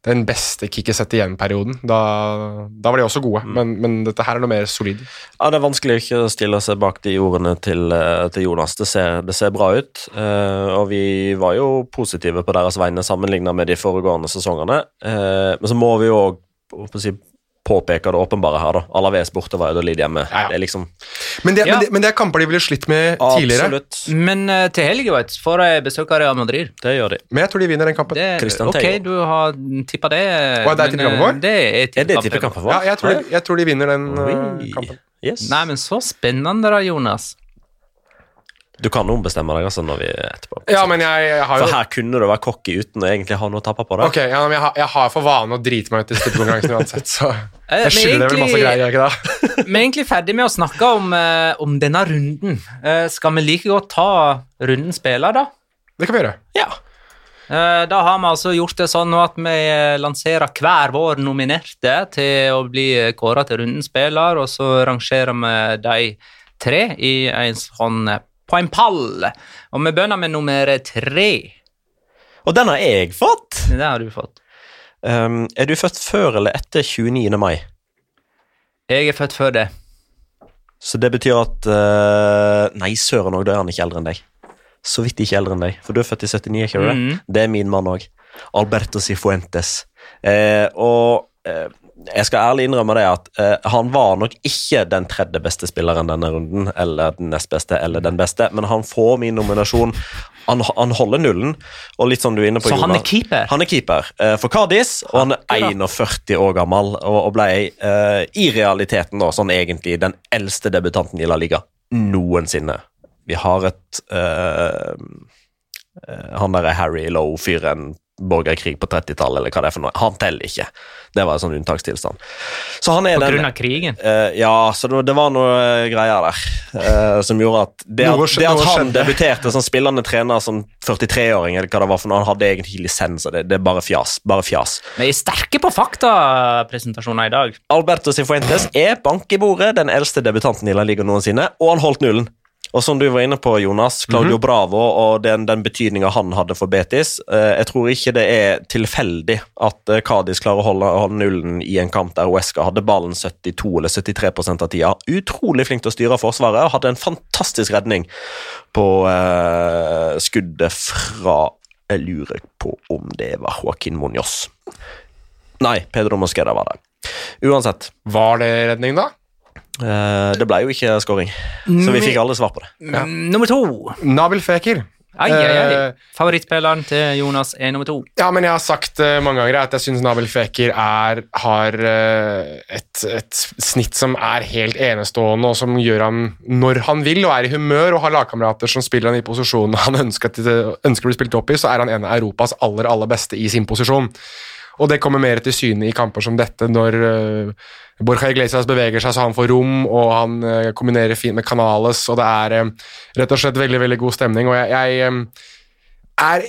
den beste kick sett igjen-perioden. Da, da var de også gode, men, men dette her er noe mer solid. Ja, Det er vanskelig ikke å stille seg bak de ordene til, eh, til Jonas. Det ser, det ser bra ut. Uh, og vi var jo positive på deres vegne sammenlignet med de foregående sesongene. Uh, men så må vi jo òg si, påpeke det åpenbare her, da. Alaves borte var jo Lid hjemme. Ja, ja. Det er liksom Men det, Ja. men, det, men det er kamper de ville slitt med tidligere. Absolutt. Men uh, til helga får jeg besøk av Real Madrid. Det gjør de. Men jeg tror de vinner den kampen. Det, ok, du har tippa det. Og det er det tippekampen eh, vår? Det er det tippekampen. vår. Ja, jeg tror, de, jeg tror de vinner den uh, kampen. Yes. Nei, men så spennende da, Jonas. Du kan ombestemme deg altså når vi er etterpå. Ja, men jeg, jeg har jo For her kunne du være cocky uten å egentlig ha noe å tappe på deg. Ok, ja, men jeg, har, jeg har for vane å drite meg ut i stippekonkurransen uansett, så Eh, jeg skylder deg vel masse greier, gjør jeg ikke det? Vi er egentlig ferdig med å snakke om, uh, om denne runden. Uh, skal vi like godt ta runden spiller, da? Det kan vi gjøre. Ja. Uh, Da har vi altså gjort det sånn at vi lanserer hver vår nominerte til å bli kåra til rundens spiller, og så rangerer vi de tre i en sånn på en pall. Og vi begynner med nummer tre. Og den har jeg fått! Den har du fått. Um, er du født før eller etter 29. mai? Jeg er født før det. Så det betyr at uh, Nei, søren òg, da er han ikke eldre enn deg. Så vidt ikke eldre enn deg, for du er født i 79, ikke du det? Mhm. Det er min mann òg. Alberto Cifuentes. Uh, og eh, jeg skal ærlig innrømme det at uh, han var nok ikke den tredje beste spilleren denne runden, eller den nest beste, eller den beste, men han får min nominasjon. Han, han holder nullen, og litt som du er inne på, Så han er keeper? Han er keeper uh, for Cardis, og han er 41 år gammel, og, og ble uh, i realiteten da, sånn egentlig den eldste debutanten i La Liga noensinne. Vi har et Han der er Harry Lowe-fyren, borgerkrig på 30-tallet, eller hva det er for noe. Han teller ikke. Det var en sånn unntakstilstand. Så han er På den grunn av krigen? Uh, ja, så det, det var noe eh, greier der uh, som gjorde at Det at, det at han debuterte som spillende trener som 43-åring, eller hva det var for noe, han hadde egentlig ikke lisens, og det, det er bare fjas. Bare fjas. Vi er sterke på faktapresentasjoner i dag. Alberto Cifuentes er bank i bordet, den eldste debutanten i La Liga noensinne, og han holdt nullen. Og som du var inne på, Jonas, Claudio Bravo og den, den betydninga han hadde for Betis. eh, jeg tror ikke det er tilfeldig at eh, Cádiz klarer å holde, holde nullen i en kamp der Uesca hadde ballen 72 eller 73% av tida. Utrolig flink til å styre forsvaret og hadde en fantastisk redning på eh, skuddet fra Jeg lurer på om det var Joaquin Muñoz. Nei, Pedro Mosqueda var det. Uansett, Var det redning, da? Eh, det ble jo ikke scoring, så vi fikk aldri svar på det. Ja. Mm, Nummer to. Nabil Fekir. Ai, ai, ai. Eh, Favorittspilleren til Jonas er nummer to. Ja, men jeg har sagt uh, mange ganger at jeg syns Nabil Fekir er, har uh, et, et snitt som er helt enestående, og som gjør han når han vil og er i humør og har lagkamerater som spiller han i posisjonen han ønsker, at ønsker å bli spilt opp i, så er han en av Europas aller, aller beste i sin posisjon. Og det kommer mer til syne i kamper som dette, når uh, Borja Iglesias beveger seg så han får rom, og han eh, kombinerer fint med Canales, og det er eh, rett og slett veldig, veldig god stemning. og jeg, jeg eh, er,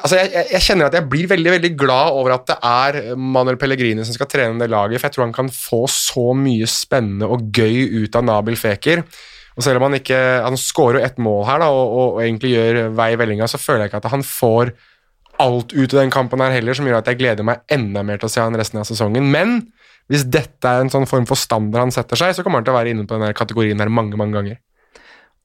altså jeg, jeg- kjenner at jeg blir veldig veldig glad over at det er Manuel Pellegrini som skal trene det laget, for jeg tror han kan få så mye spennende og gøy ut av Nabil Feker. Og selv om Han ikke, han skårer jo ett mål her da, og, og, og egentlig gjør vei i vellinga, så føler jeg ikke at han får alt ut av den kampen her heller, som gjør at jeg gleder meg enda mer til å se han resten av sesongen. Men hvis dette er en sånn form for standard han setter seg, så kommer han til å være inne på denne kategorien her mange mange ganger.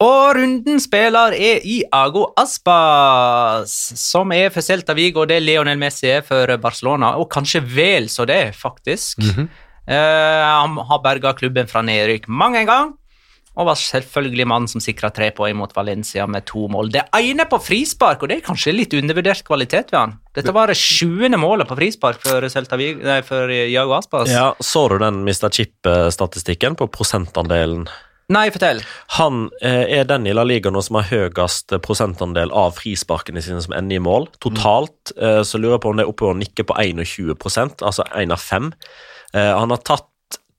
Og runden spiller er Iago Aspas, som er for Celta Vigo, det Lionel Messi er for Barcelona, og kanskje vel så det, faktisk. Eh, han har berga klubben fra nedrykk mange ganger, og var selvfølgelig mannen som sikra tre poeng mot Valencia med to mål. Det ene på frispark, og det er kanskje litt undervurdert kvalitet ved han. Dette var det sjuende målet på frispark for, Celta nei, for Jago Aspas. Ja, Så du den Mr. Chip-statistikken på prosentandelen? Nei, fortell. Han eh, er den i La Liga nå som har høyest prosentandel av frisparkene sine som ender i mål. Totalt eh, så lurer jeg på om det er oppe og nikker på 21 altså én av fem. Eh, han har tatt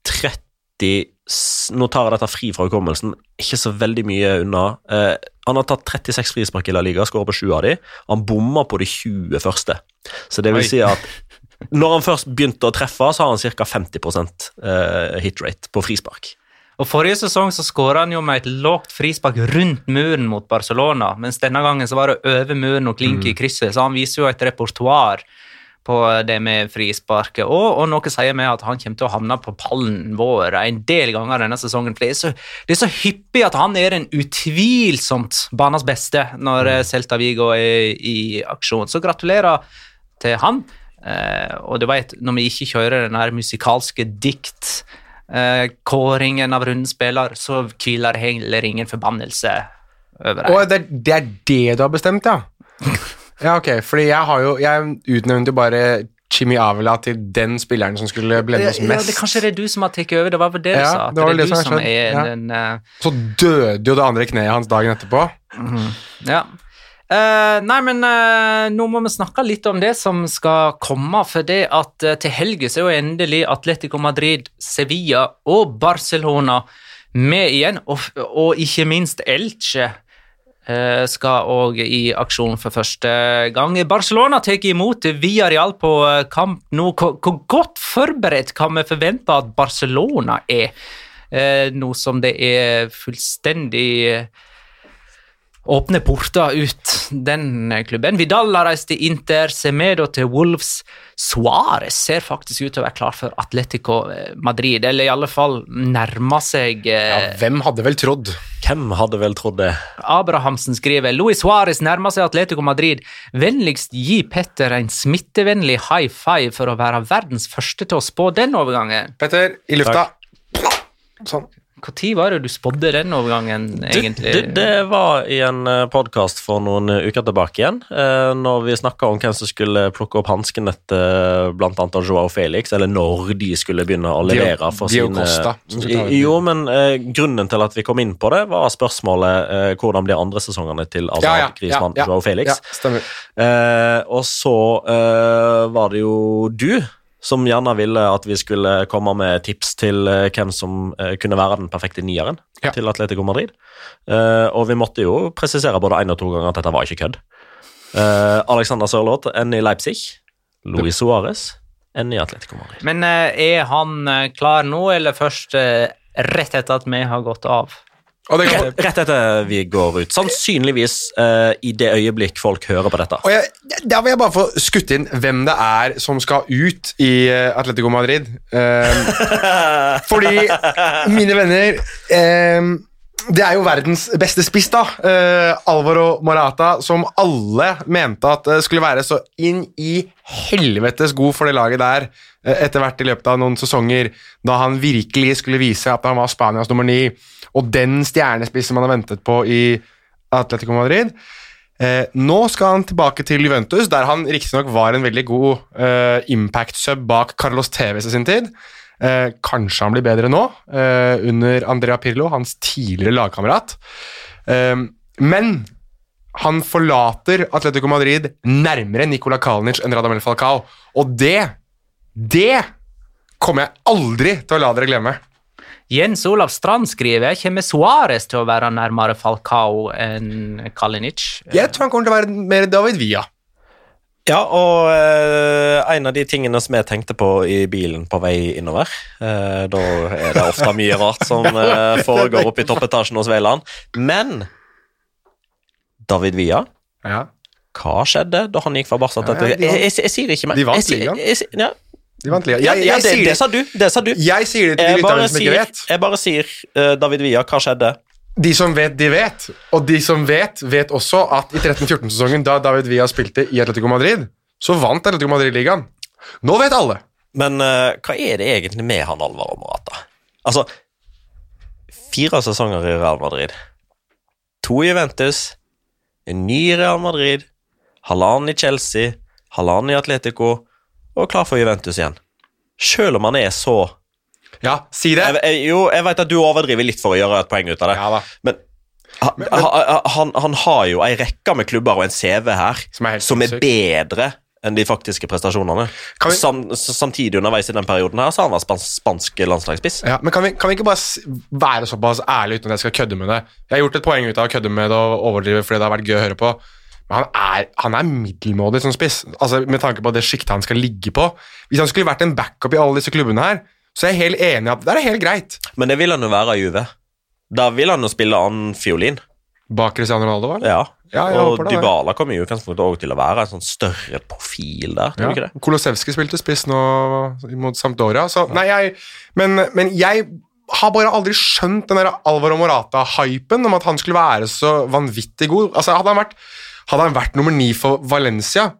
30 s- Nå tar jeg dette fri fra hukommelsen, ikke så veldig mye unna. Eh, han har tatt 36 frispark i La Liga, skårer på sju av de. Han bomma på de 20 første. Så det vil si at når han først begynte å treffe, så har han ca. 50 eh, hit rate på frispark. Og Forrige sesong så skåra han jo med et lågt frispark rundt muren mot Barcelona, mens denne gangen så var det over muren og klink i krysset, så han viser jo et repertoar på det med frisparket. Og, og noe sier meg at han kommer til å havne på pallen vår en del ganger denne sesongen. for Det er så, det er så hyppig at han er den utvilsomt banas beste når eh, Celta Vigo er i aksjon. Så gratulerer til han. Eh, og du vet, når vi ikke kjører den her musikalske dikt eh, kåringen av spiller, så hviler heller ingen forbannelse over deg. Det, det er det du har bestemt, ja? Ja, ok, fordi jeg har jo Jeg utnevnte jo bare Chimi Avila til den spilleren som skulle blende oss Ja, mest. det, kanskje det er du som har tatt over, det var vel det du Ja, sa? Det det, er det du som som er ja. den uh... Så døde jo det andre kneet hans dagen etterpå. Ja. Uh, nei, men uh, nå må vi snakke litt om det som skal komme. For det at uh, til helga er jo endelig Atletico Madrid, Sevilla og Barcelona med igjen. Og, og ikke minst Elche skal òg i aksjon for første gang. Barcelona tar imot Villarreal på eh, kamp nå. Hvor, godt forberedt kan vi forvente at Barcelona er, eh, nå som det er fullstendig eh, åpne porter ut den klubben. Vidal har reist til Inter, Semedo til Wolves. Suárez ser faktisk ut til å være klar for Atletico eh, Madrid, eller i alle fall nærme seg Ja, eh, hvem hadde vel trodd? Hvem hadde vel trodd det? Abrahamsen skriver Luis Suárez nærmer seg Atletico Madrid. Vennligst gi Petter en smittevennlig high five for å være verdens første til å spå den overgangen. Petter, i lufta. Sånn. Når var det du spådde den overgangen, egentlig? Det, det var i en podkast for noen eh, uker tilbake igjen, eh, når vi snakka om hvem som skulle plukke opp hansken etter bl.a. Joao Felix, eller når de skulle begynne å levere for Dio sine Costa. Jo, men eh, grunnen til at vi kom inn på det, var spørsmålet eh, hvordan blir andre sesongene til Azar Ja, ja, Grismann, ja, ja, Joao Felix. Ja, stemmer. Eh, og så eh, var det jo du som gjerne ville at vi skulle komme med tips til eh, hvem som eh, kunne være den perfekte nieren Ja. til Atletico Madrid. Eh, og vi måtte jo presisere både én og to ganger at dette var ikke kødd. Alexander Sørloth enn i Leipzig. Luis Suárez enn i Atletico Madrid. Men er han klar nå, eller først rett etter at vi har gått av? Og, det kan, Rett, etter vi går ut. Sannsynligvis uh, i det øyeblikk folk hører på dette. og jeg, da vil jeg bare få skutt inn hvem det er som skal ut i eh, Atletico Madrid. Um, fordi, mine venner um, Det er jo verdens beste spiss, da. Uh, Alvaro Morata, som alle mente at uh, skulle være så inn i helvetes god for det laget der uh, etter hvert i løpet av noen sesonger, da han virkelig skulle vise at han var Spanias nummer ni, og den stjernespissen man har ventet på i Atletico Madrid. Eh, nå skal han tilbake til Juventus, der han riktignok var en veldig god eh, impact-sub bak Carlos Tevez i sin tid. Eh, kanskje han blir bedre nå, eh, under Andrea Pirlo, hans tidligere lagkamerat. Eh, men han forlater Atletico Madrid nærmere Nikola Kalinic enn Radamel Falcao, og det Det kommer jeg aldri til å la dere glemme. Jens Olav Strand skriver kommer Suárez til å være nærmere Falcao enn Kalinic. Jeg tror han kommer til å være mer David Villa. Ja, og eh, en av de tingene som jeg tenkte på i bilen på vei innover eh, Da er det ofte mye rart som eh, foregår oppe i toppetasjen hos Veiland. Men David Villa, Ja. hva skjedde da han gikk fra Barca til Ja, ja, jeg, jeg, jeg, jeg sier ikke mer. De vant ligaen. De vant ligaen. Jeg, Jeg, jeg, det, sier det det, sa du. Det sa du. jeg sier det til de lytterne som ikke vet. jeg bare sier uh, David Villa, hva skjedde? De som vet, de vet. Og de som vet, vet også at i 13-14-sesongen, da David Villa spilte i Atletico Madrid, så vant Atletico Madrid ligaen. Nå vet alle. Men uh, hva er det egentlig med han Alvaro Morata? Altså, fire sesonger i Real Madrid. To i Juventus, en ny i Real Madrid, halvannen i Chelsea, halvannen i Atletico, og klar for Juventus igjen. Selv om han er så Ja, si det. jeg, jeg, Jo, jeg vet at du overdriver litt for å gjøre et poeng ut av det, Ja men han, han, han, han har jo ei rekke med klubber og en CV her Som er som er bedre enn de faktiske prestasjonene. Vi- Sam, samtidig underveis i den perioden her så har han vært spans spansk landslagsspiss. Ja, men kan vi, kan vi ikke bare være såpass ærlige uten at jeg skal kødde med det? Jeg har gjort et poeng ut av å kødde med det og overdrive fordi det har vært gøy å høre på. Men han er, han er middelmådig som spiss, altså med tanke på det sjiktet han skal ligge på. Hvis han skulle vært en backup i alle disse klubbene her, så er jeg helt enig i at det er helt greit. Men det vil han jo være av Juve. Da vil han jo spille annen fiolin. Bak Cristiano Ronaldo, vel? Ja. Ja, og det. Dybala kommer i utgangspunktet også til å være en sånn større profil der. tror du ikke det? Kolosevskij spilte spiss nå mot Sampdoria, så Nei, jeg Men, men jeg har bare aldri skjønt den der Alvaro Morata-hypen om at han skulle være så vanvittig god. Altså, hadde han vært, hadde han vært nummer ni for Valencia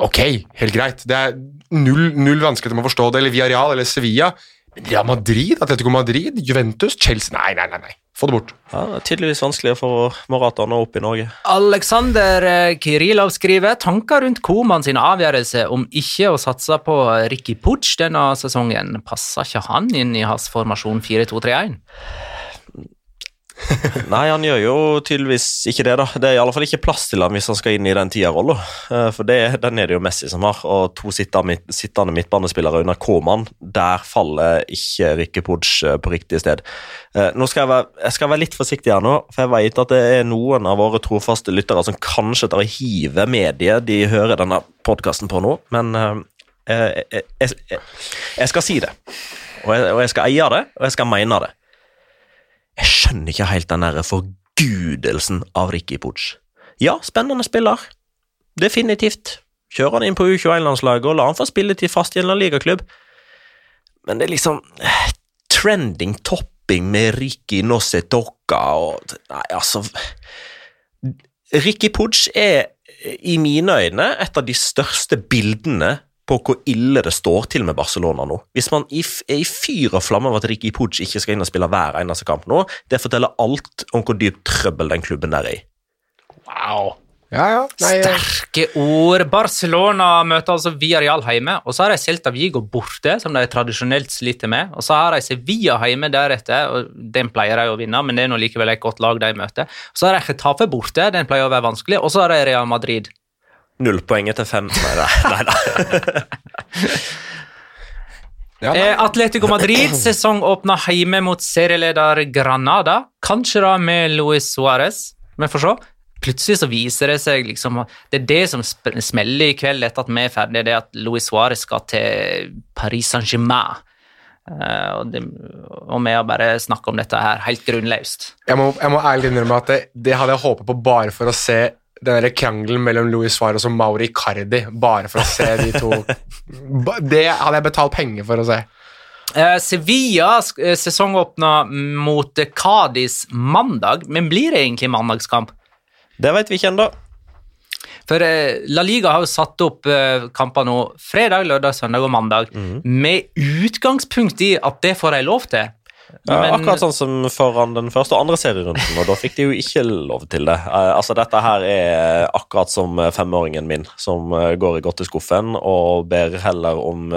Ok, helt greit. Det er null, null vanskeligheter med å forstå det. Eller Villarreal eller Sevilla. Men Real Madrid, Atletico Madrid, Juventus, Chelsea Nei, nei, nei. nei. Få det bort. Ja, det er tydeligvis vanskeligere for Morata å nå opp i Norge. Aleksander eh, Kirilov skriver tanker rundt Koman sin avgjørelse om ikke å satse på Ricky Putsch denne sesongen. Passer ikke han inn i hans formasjon 4-2-3-1? Nei, han gjør jo tydeligvis ikke det, da. Det er i alle fall ikke plass til ham hvis han skal inn i den tierrolla. Eh, For det, den er det jo Messi som har, og to sittende, midt- midtbanespillere under K-mann. Der faller ikke Rikke Puig eh, på riktig sted. Eh, Nå skal jeg, være, jeg skal være litt forsiktig her nå, for jeg vet at det er noen av våre trofaste lyttere som kanskje tar og hiver mediet de hører denne podkasten på nå, men jeg, jeg, jeg skal si det. Og jeg, og jeg skal eie det, og jeg skal mene det. Jeg skjønner ikke helt den derre forgudelsen av Ricky Pooch. Ja, spennende spiller. Definitivt. Kjører han inn på U21-landslaget og la han få spilletid fast i en ligaklubb. Men det er liksom eh, trending topping med Ricky Nossetocca og Nei, altså Ricky Pooch er i mine øyne et av de største bildene på hvor ille det står til med Barcelona nå. Hvis man er i fyr og flamme over at Ricky Puig ikke skal inn og spille hver eneste kamp nå, det forteller alt om hvor dypt trøbbel den klubben der er i. Wow. Ja, ja. Nei, eh, Sterke ord. Barcelona møter altså Villarreal hjemme, og så har de Celta Vigo borte, som de tradisjonelt sliter med. Og så har de Sevilla hjemme deretter, og den pleier de å vinne, men det er nå likevel et godt lag de møter. Så har de Chetafe borte, den pleier å være vanskelig, og så har de Real Madrid. Null poenget til fem. Nei da. Nei, da. ja, nei. Eh, Atletico Madrid sesongåpna hjemme mot serieleder Granada. Kanskje da med Luis Suárez, vi får se. Plutselig så viser det seg liksom Det er det som smeller i kveld etter at vi er ferdige, det er at Luis Suárez skal til Paris Saint-Germain. Eh, og, det, og vi har bare snakka om dette her helt grunnløst. Jeg må, jeg må ærlig innrømme at det, det hadde jeg håpet på bare for å se den der krangelen mellom Luis Suárez og Mauri Cardi. Bare for å se de to Det hadde jeg betalt penger for å se. Eh, Sevilla eh, sesongåpna mot Cádiz mandag, men blir det egentlig mandagskamp? Det vet vi ikke ennå. For eh, La Liga har jo satt opp eh, kamper nå fredag, lørdag, søndag og mandag med utgangspunkt i at det får de lov til. Ja, Men- akkurat sånn som foran den første og andre serierunden, og da fikk de jo ikke lov til det. Eh, altså, dette her er akkurat som eh, femåringen min, som eh, går i godteskuffen og ber heller om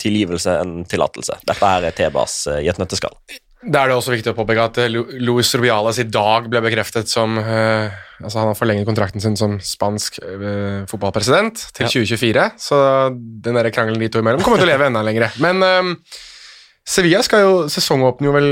tilgivelse enn tillatelse. Dette her er Tebas eh, i et nøtteskall. Da er det også viktig å påpeke at Luis Rubiales i dag ble bekreftet som uh, Altså Han har forlenget kontrakten sin som spansk uh, fotballpresident til 2024, så den der krangelen de to imellom kommer til å leve enda lenger. Men eh, Sevilla skal jo sesongåpne jo vel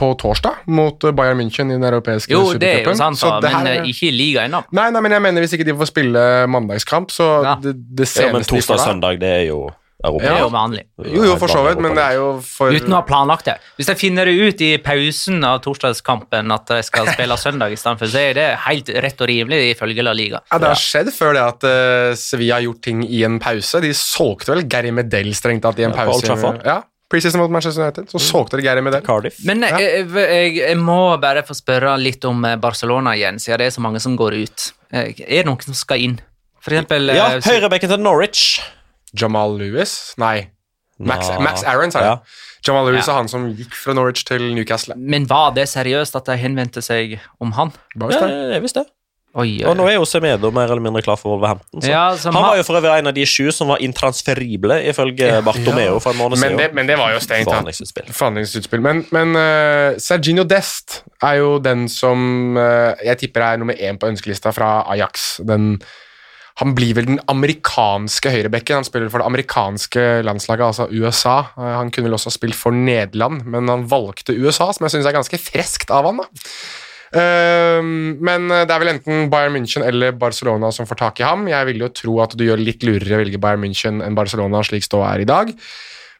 på torsdag mot eh, Bayern München i den europeiske Jo, det er jo sant, så da, det men her- eh, ikke i liga ennå. Nei, nei, men jeg mener hvis ikke de får spille mandagskamp, så Ja. det, det Ja, men seneste de får torsdag og søndag, det er jo Europa. Det er jo vanlig. Jo, jo, for så vidt, men det er jo for Uten å ha planlagt det. Hvis jeg finner det ut i pausen av torsdagskampen at jeg skal spille søndag istedenfor, så er det helt rett og rimelig ifølge La Liga. Ja, Det har skjedd før det at uh, Sevilla har gjort ting i en pause. De solgte vel Gary Medell strengt tatt i en Ja, på Old pause. Trafford. Ja, Preseason mot Manchester United. Så solgte de Gary Medell. Cardiff. Men jeg, jeg, jeg må bare få spørre litt om eh, Barcelona igjen, siden det er så mange som går ut. Eh, Er det noen som skal inn? For eksempel eh, Ja, høyrebekken til Norwich. Jamal Lewis? Nei. Max, Max Aaron, sa jeg. Ja. Jamal Lewis Ja. er han som gikk fra Norwich til Newcastle. Men var det seriøst at de henvendte seg om han? Ja, det er visst det. Oi, Og nå er jo Semedo mer eller mindre klar for Wolverhampton. Så. Ja, Han ma- var jo for øvrig en av de sju som var intransferible, ifølge Bartomeo for en måned Men siden. det, men det var jo stengt. Forhandlingsutspill. Men, men uh, Serginho Dest er jo den som uh, jeg tipper er nummer én på ønskelista fra Ajax. Den, han blir vel den amerikanske høyrebekken. Han spiller for det amerikanske landslaget, altså USA. Uh, han kunne vel også ha spilt for Nederland, men han valgte USA, som jeg syns er ganske freskt av han. da. Eh, men det er vel enten Bayern München eller Barcelona som får tak i ham. Jeg vil jo tro at du gjør litt lurere å velge Bayern München enn Barcelona, slik Stå er i dag.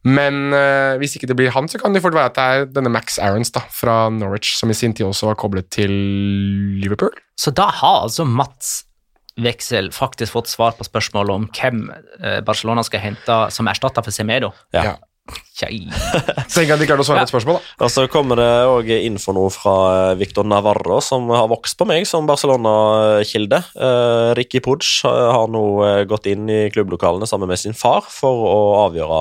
Men eh, hvis ikke det blir han, så kan det fort være at det er denne Max Aarons da, fra Norwich, som i sin tid også var koblet til Liverpool. Så da har altså Mats Veksel faktisk fått svar på spørsmålet om hvem eh, Barcelona skal hente som erstatter for Semedo. Ja. Tenk at de klarte å svare på et spørsmål, da. Og så kommer det òg info nå fra Victor Navarro, som har vokst på meg som Barcelona-kilde. Uh, Ricky Pudge har nå eh, gått inn i klubblokalene sammen med sin far for å avgjøre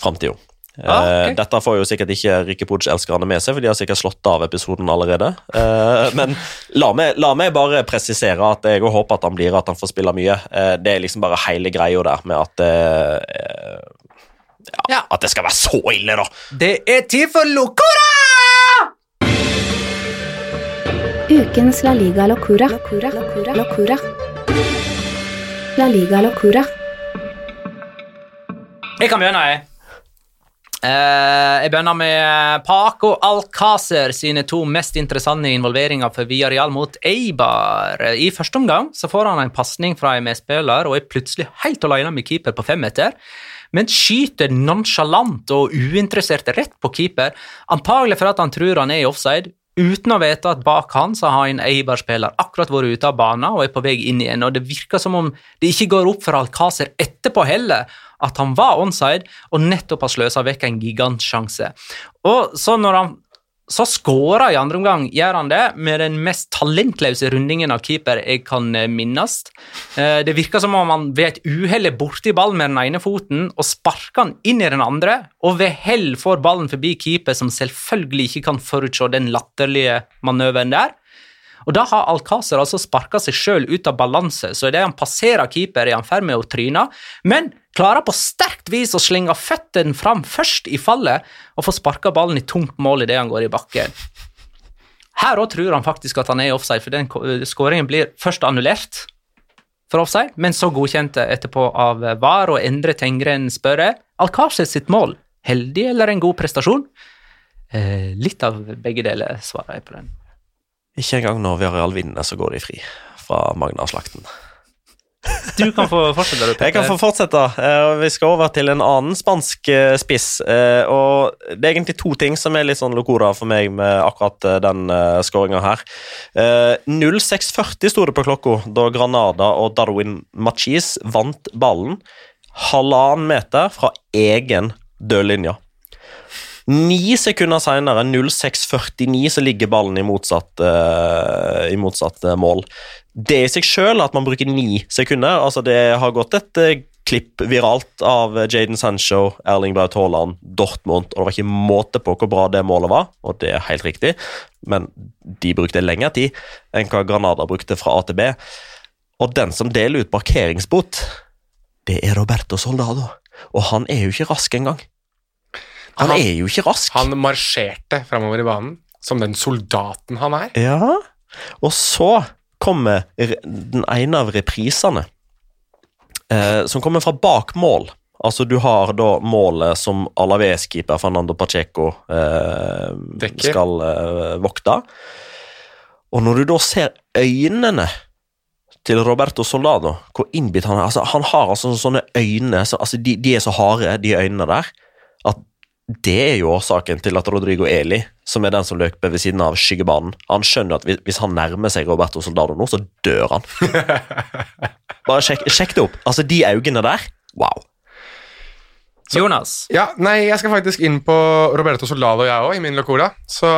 framtida. Ah, ok. Eh, Dette får jo sikkert ikke Ricky Puig-elskerne med seg, for de har sikkert slått av episoden allerede. Eh, men la meg, la meg bare presisere at jeg håper at han blir, at han får spille mye. Eh, det er liksom bare hele greia der med at eh, ja, Ja. At det skal være så ille, da! Det er tid for Locora! Ukens La Liga Locura. Locura. Locura. Locura. La Liga Locura. Jeg kan begynne, jeg. Uh, jeg begynner med Paco Alcácer sine to mest interessante involveringer for Villarreal mot Eibar. I første omgang så får han en pasning fra en medspiller og er plutselig helt alene med keeper på fem meter, men skyter nonsjalant og uinteressert rett på keeper, antagelig for at han tror han er i offside, uten å vite at bak han så har en Eibar-spiller akkurat vært ute av banen og er på vei inn igjen, og det virker som om det ikke går opp for Alcázer etterpå heller at han var onside og nettopp har sløsa vekk en gigantsjanse. Og så når han så skåra i andre omgang, gjør han det med den mest talentløse rundingen av keeper jeg kan eh, minnes. Eh, Det virker som om han ved et uhell er borti ballen med den ene foten og sparker han inn i den andre, og ved hell får ballen forbi keeper, som selvfølgelig ikke kan forutse den latterlige manøveren der. Og Da har Alcázar altså sparka seg sjøl ut av balanse, så idet han passerer keeper, er han i ferd med å tryne, men klarer på sterkt vis å slenge føttene fram først i fallet og få sparka ballen i tungt mål idet han går i bakken. Her òg tror han faktisk at han er i offside, for den skåringen blir først annullert for offside, men så godkjent etterpå av VAR, og Endre Tengren spørre Alcácer sitt mål, heldig eller en god prestasjon? Eh, litt av begge deler, svarer jeg på den. Ikke engang når Villarreal vinner, så går de fri fra Magna-slakten. Du kan få fortsette. du, Jeg kan få fortsette. eh, Vi skal over til en annen spansk eh, spiss. eh, og Det er egentlig to ting som er litt sånn locora for meg med akkurat den skåringa her. Eh, 06.40 sto det på klokka da Granada og Darwin Machis vant ballen halvannen meter fra egen dødlinje. Ni sekunder senere, 06.49, så ligger ballen i motsatt, uh, i motsatt eh, mål. Det i seg selv at man bruker ni sekunder. altså Det har gått et uh, klipp viralt av Jaden Sancho, Erling Braut Haaland, Dortmund, og det var ikke måte på hvor bra det målet var, og det er helt riktig, men de brukte lengre tid enn hva Granada brukte fra A til B. Og den som deler ut parkeringsbot, det er Roberto Soldado. Og han er jo ikke rask engang. Han Han- er jo ikke rask. Han marsjerte framover i banen som den soldaten han er. Ja, og så kommer den ene av reprisene, eh, som kommer fra bak mål. Altså, du har da målet som Alaves-keeper Fernando Pacheco eh, skal eh, vokte. Og når du da ser øynene til Roberto Soldado, hvor innbitt han er altså, Han har altså sånne øyne så, altså, de, de er så harde, de øynene der, at det er jo årsaken til at Rodrigo Eli, som er den som løper ved siden av skyggebanen, han skjønner at hvis- hvis han nærmer seg Roberto Soldado nå, så dør han. Bare sjekk, sjekk det opp. Altså, de øynene der, wow. Jonas. Ja, nei, jeg skal faktisk inn på Roberto Soldado, jeg òg, i min locora. Så,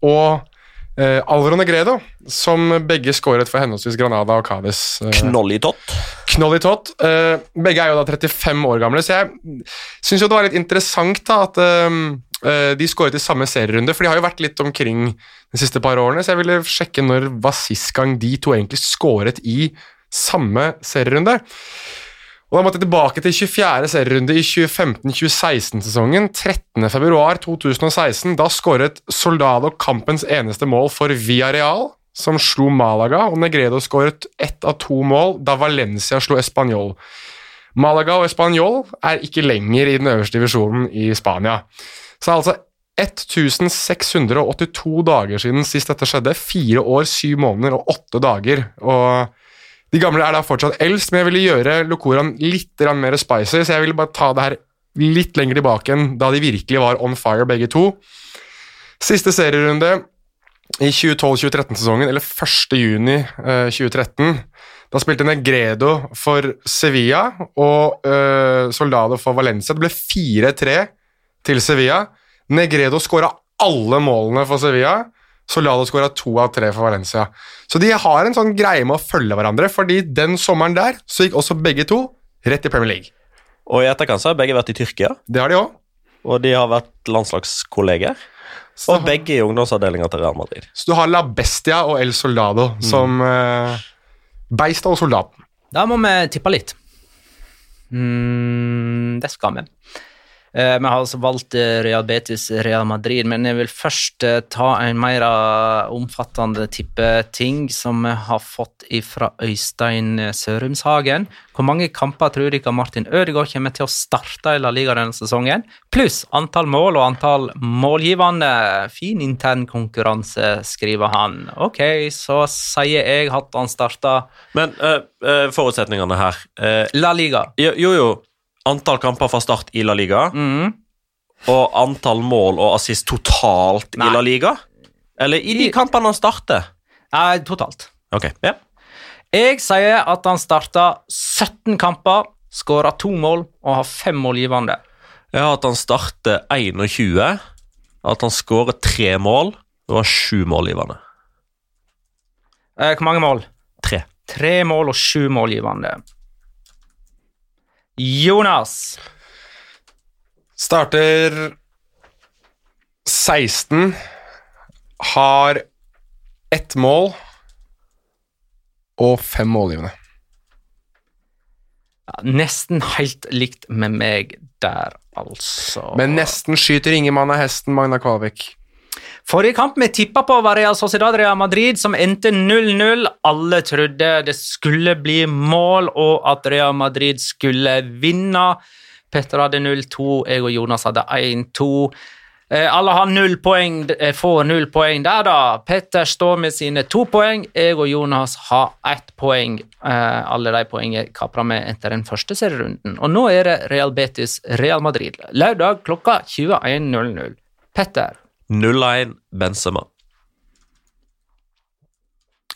og eh, Alvaro Negredo, som begge skåret for henholdsvis Granada og Cádiz. Eh, Knoll i tott. Knoll i tott. Eh, begge er jo da 35 år gamle, så jeg syns jo det var litt interessant da at eh, eh, de skåret i samme serierunde, for de har jo vært litt omkring de siste par årene, så jeg ville sjekke når var sist gang de to egentlig skåret i samme serierunde. Og da måtte jeg tilbake til 24. serierunde i 2015-2016-sesongen. 13.2.2016. Da skåret Soldado kampens eneste mål for Villarreal, som slo Malaga, og Negredo skåret ett av to mål da Valencia slo Español. Malaga og Español er ikke lenger i den øverste divisjonen i Spania. Så altså 1682 dager siden sist dette skjedde. Fire år, syv måneder og åtte dager. Og de gamle er da fortsatt eldst, men jeg ville gjøre Locoraen litt mer spicy, så jeg ville bare ta det her litt lenger tilbake enn da de virkelig var on fire, begge to. Siste serierunde i 2012-2013-sesongen, eller 1. juni eh, 2013. Da spilte Negredo for Sevilla og uh, Soldado for Valencia. Det ble 4-3 til Sevilla. Negredo skåra alle målene for Sevilla. Soldado skåra to av tre for Valencia. Så de har en sånn greie med å følge hverandre, fordi den sommeren der så gikk også begge to rett i Premier League. Og i etterkant så har begge vært i Tyrkia, Det har de òg. og de har vært landslagskolleger. Så, Og begge i ungdomsavdelinga til Real Madrid. så du har La Bestia og El Soldado som eh, Beista og soldaten. Da må vi tippe litt. Mm, det skal vi. Eh, vi har altså valgt eh, Real Betis Real Madrid, men jeg vil først eh, ta en mer omfattende omfattende tippeting som vi har fått fra Øystein eh, Sørumshagen. Hvor mange kamper tror dere Martin Ødegaard kommer til å starte i La Liga denne sesongen? Pluss antall mål og antall målgivende. Fin intern konkurranse, skriver han. Ok, så sier jeg at han starter Men uh, uh, forutsetningene her uh, La Liga. Jo, jo, jo. Antall kamper fra start i La Liga, Mm. og antall mål og assist totalt Nei. i La Liga? Eller i de kampene han starter? Nei, totalt. Ok, ja. Jeg sier at han starta 17 kamper, skåra to mål og har fem målgivende. Har at han starter 21, at han skårer tre mål og har sju målgivende. Eh, Hvor mange mål? Tre. Tre mål og sju målgivende. Jonas. Starter 16, har ett mål og fem målgivende. Ja, nesten helt likt med meg der, altså. Men nesten skyter ingen mann av hesten, Magna Kvalvik. Forrige kamp vi tippa på var Real Sociedad Real Madrid, som endte 0-0. Alle trodde det skulle bli mål, og at Real Madrid skulle vinne. Petter hadde 0-2, jeg og Jonas hadde 1-2. Eh, alle har null poeng, eh, får null poeng der, da. Petter står med sine to poeng. Jeg og Jonas har ett poeng. Eh, alle de poengene kapra vi etter den første serierunden. Og nå er det Real Betis Real Madrid. Lørdag klokka 21.00. Petter. 0-1 Benzema.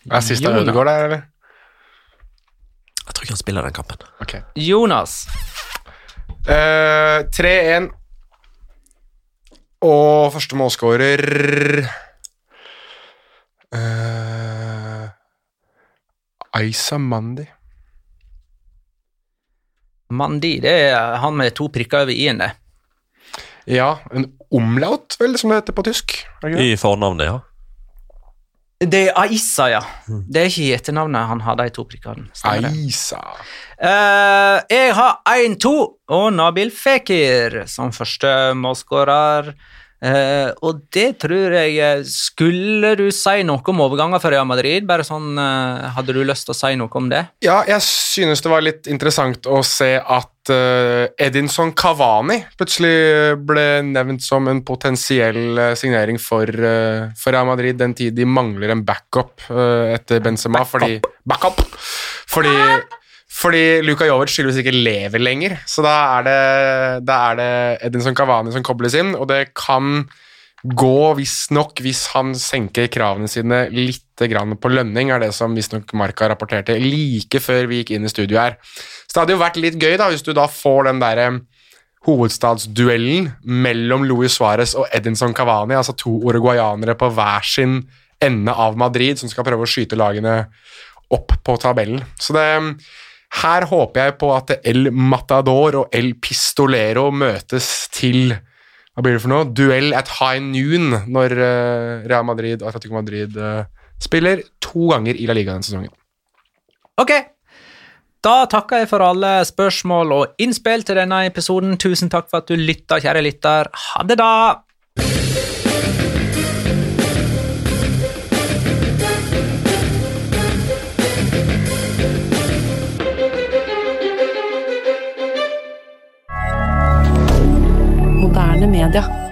Er siste Jonas. Ødegaard der, eller? Jeg tror ikke han spiller den kampen. Ok. Jonas. Uh, 3-1. Og første målskårer uh, Aisa Mandi. Mandi, det er han med to prikker over i-en, det. Ja, en omlaut, vel, som det heter på tysk. I fornavnet, ja. Det er Aisa, ja. Det er ikke i etternavnet han har de to prikkene. Aisa. Uh, jeg har 1-2 og Nabil Fekir som første målskårer. Uh, og det tror jeg eh, Skulle du si noe om overganger for Real Madrid? Bare sånn, uh, Hadde du lyst til å si noe om det? Ja, jeg synes det var litt interessant å se at eh, Edinson Cavani plutselig ble nevnt som en potensiell eh, signering for, eh, for Real Madrid den tid de mangler en backup etter Benzema. Fordi, backup! Fordi, fordi Luka Jovic tydeligvis ikke lever lenger. Så da er, det, da er det Edinson Cavani som kobles inn, og det kan gå visstnok hvis han senker kravene sine litt grann på lønning, er det som visstnok Marka rapporterte like før vi gikk inn i studio her. Så det hadde jo vært litt gøy da, hvis du da får den derre hovedstadsduellen mellom Luis Suárez og Edinson Cavani, altså to uruguayanere på hver sin ende av Madrid som skal prøve å skyte lagene opp på tabellen. Så det her håper jeg på at El Matador og El Pistolero møtes til hva blir det for noe? Duell at high noon når eh, Real Madrid og Atletico Madrid eh, spiller to ganger i La Liga denne sesongen. Ok. Da takker jeg for alle spørsmål og innspill til denne episoden. Tusen takk for at du lytta, kjære lytter. Ha det, da! Moderne media.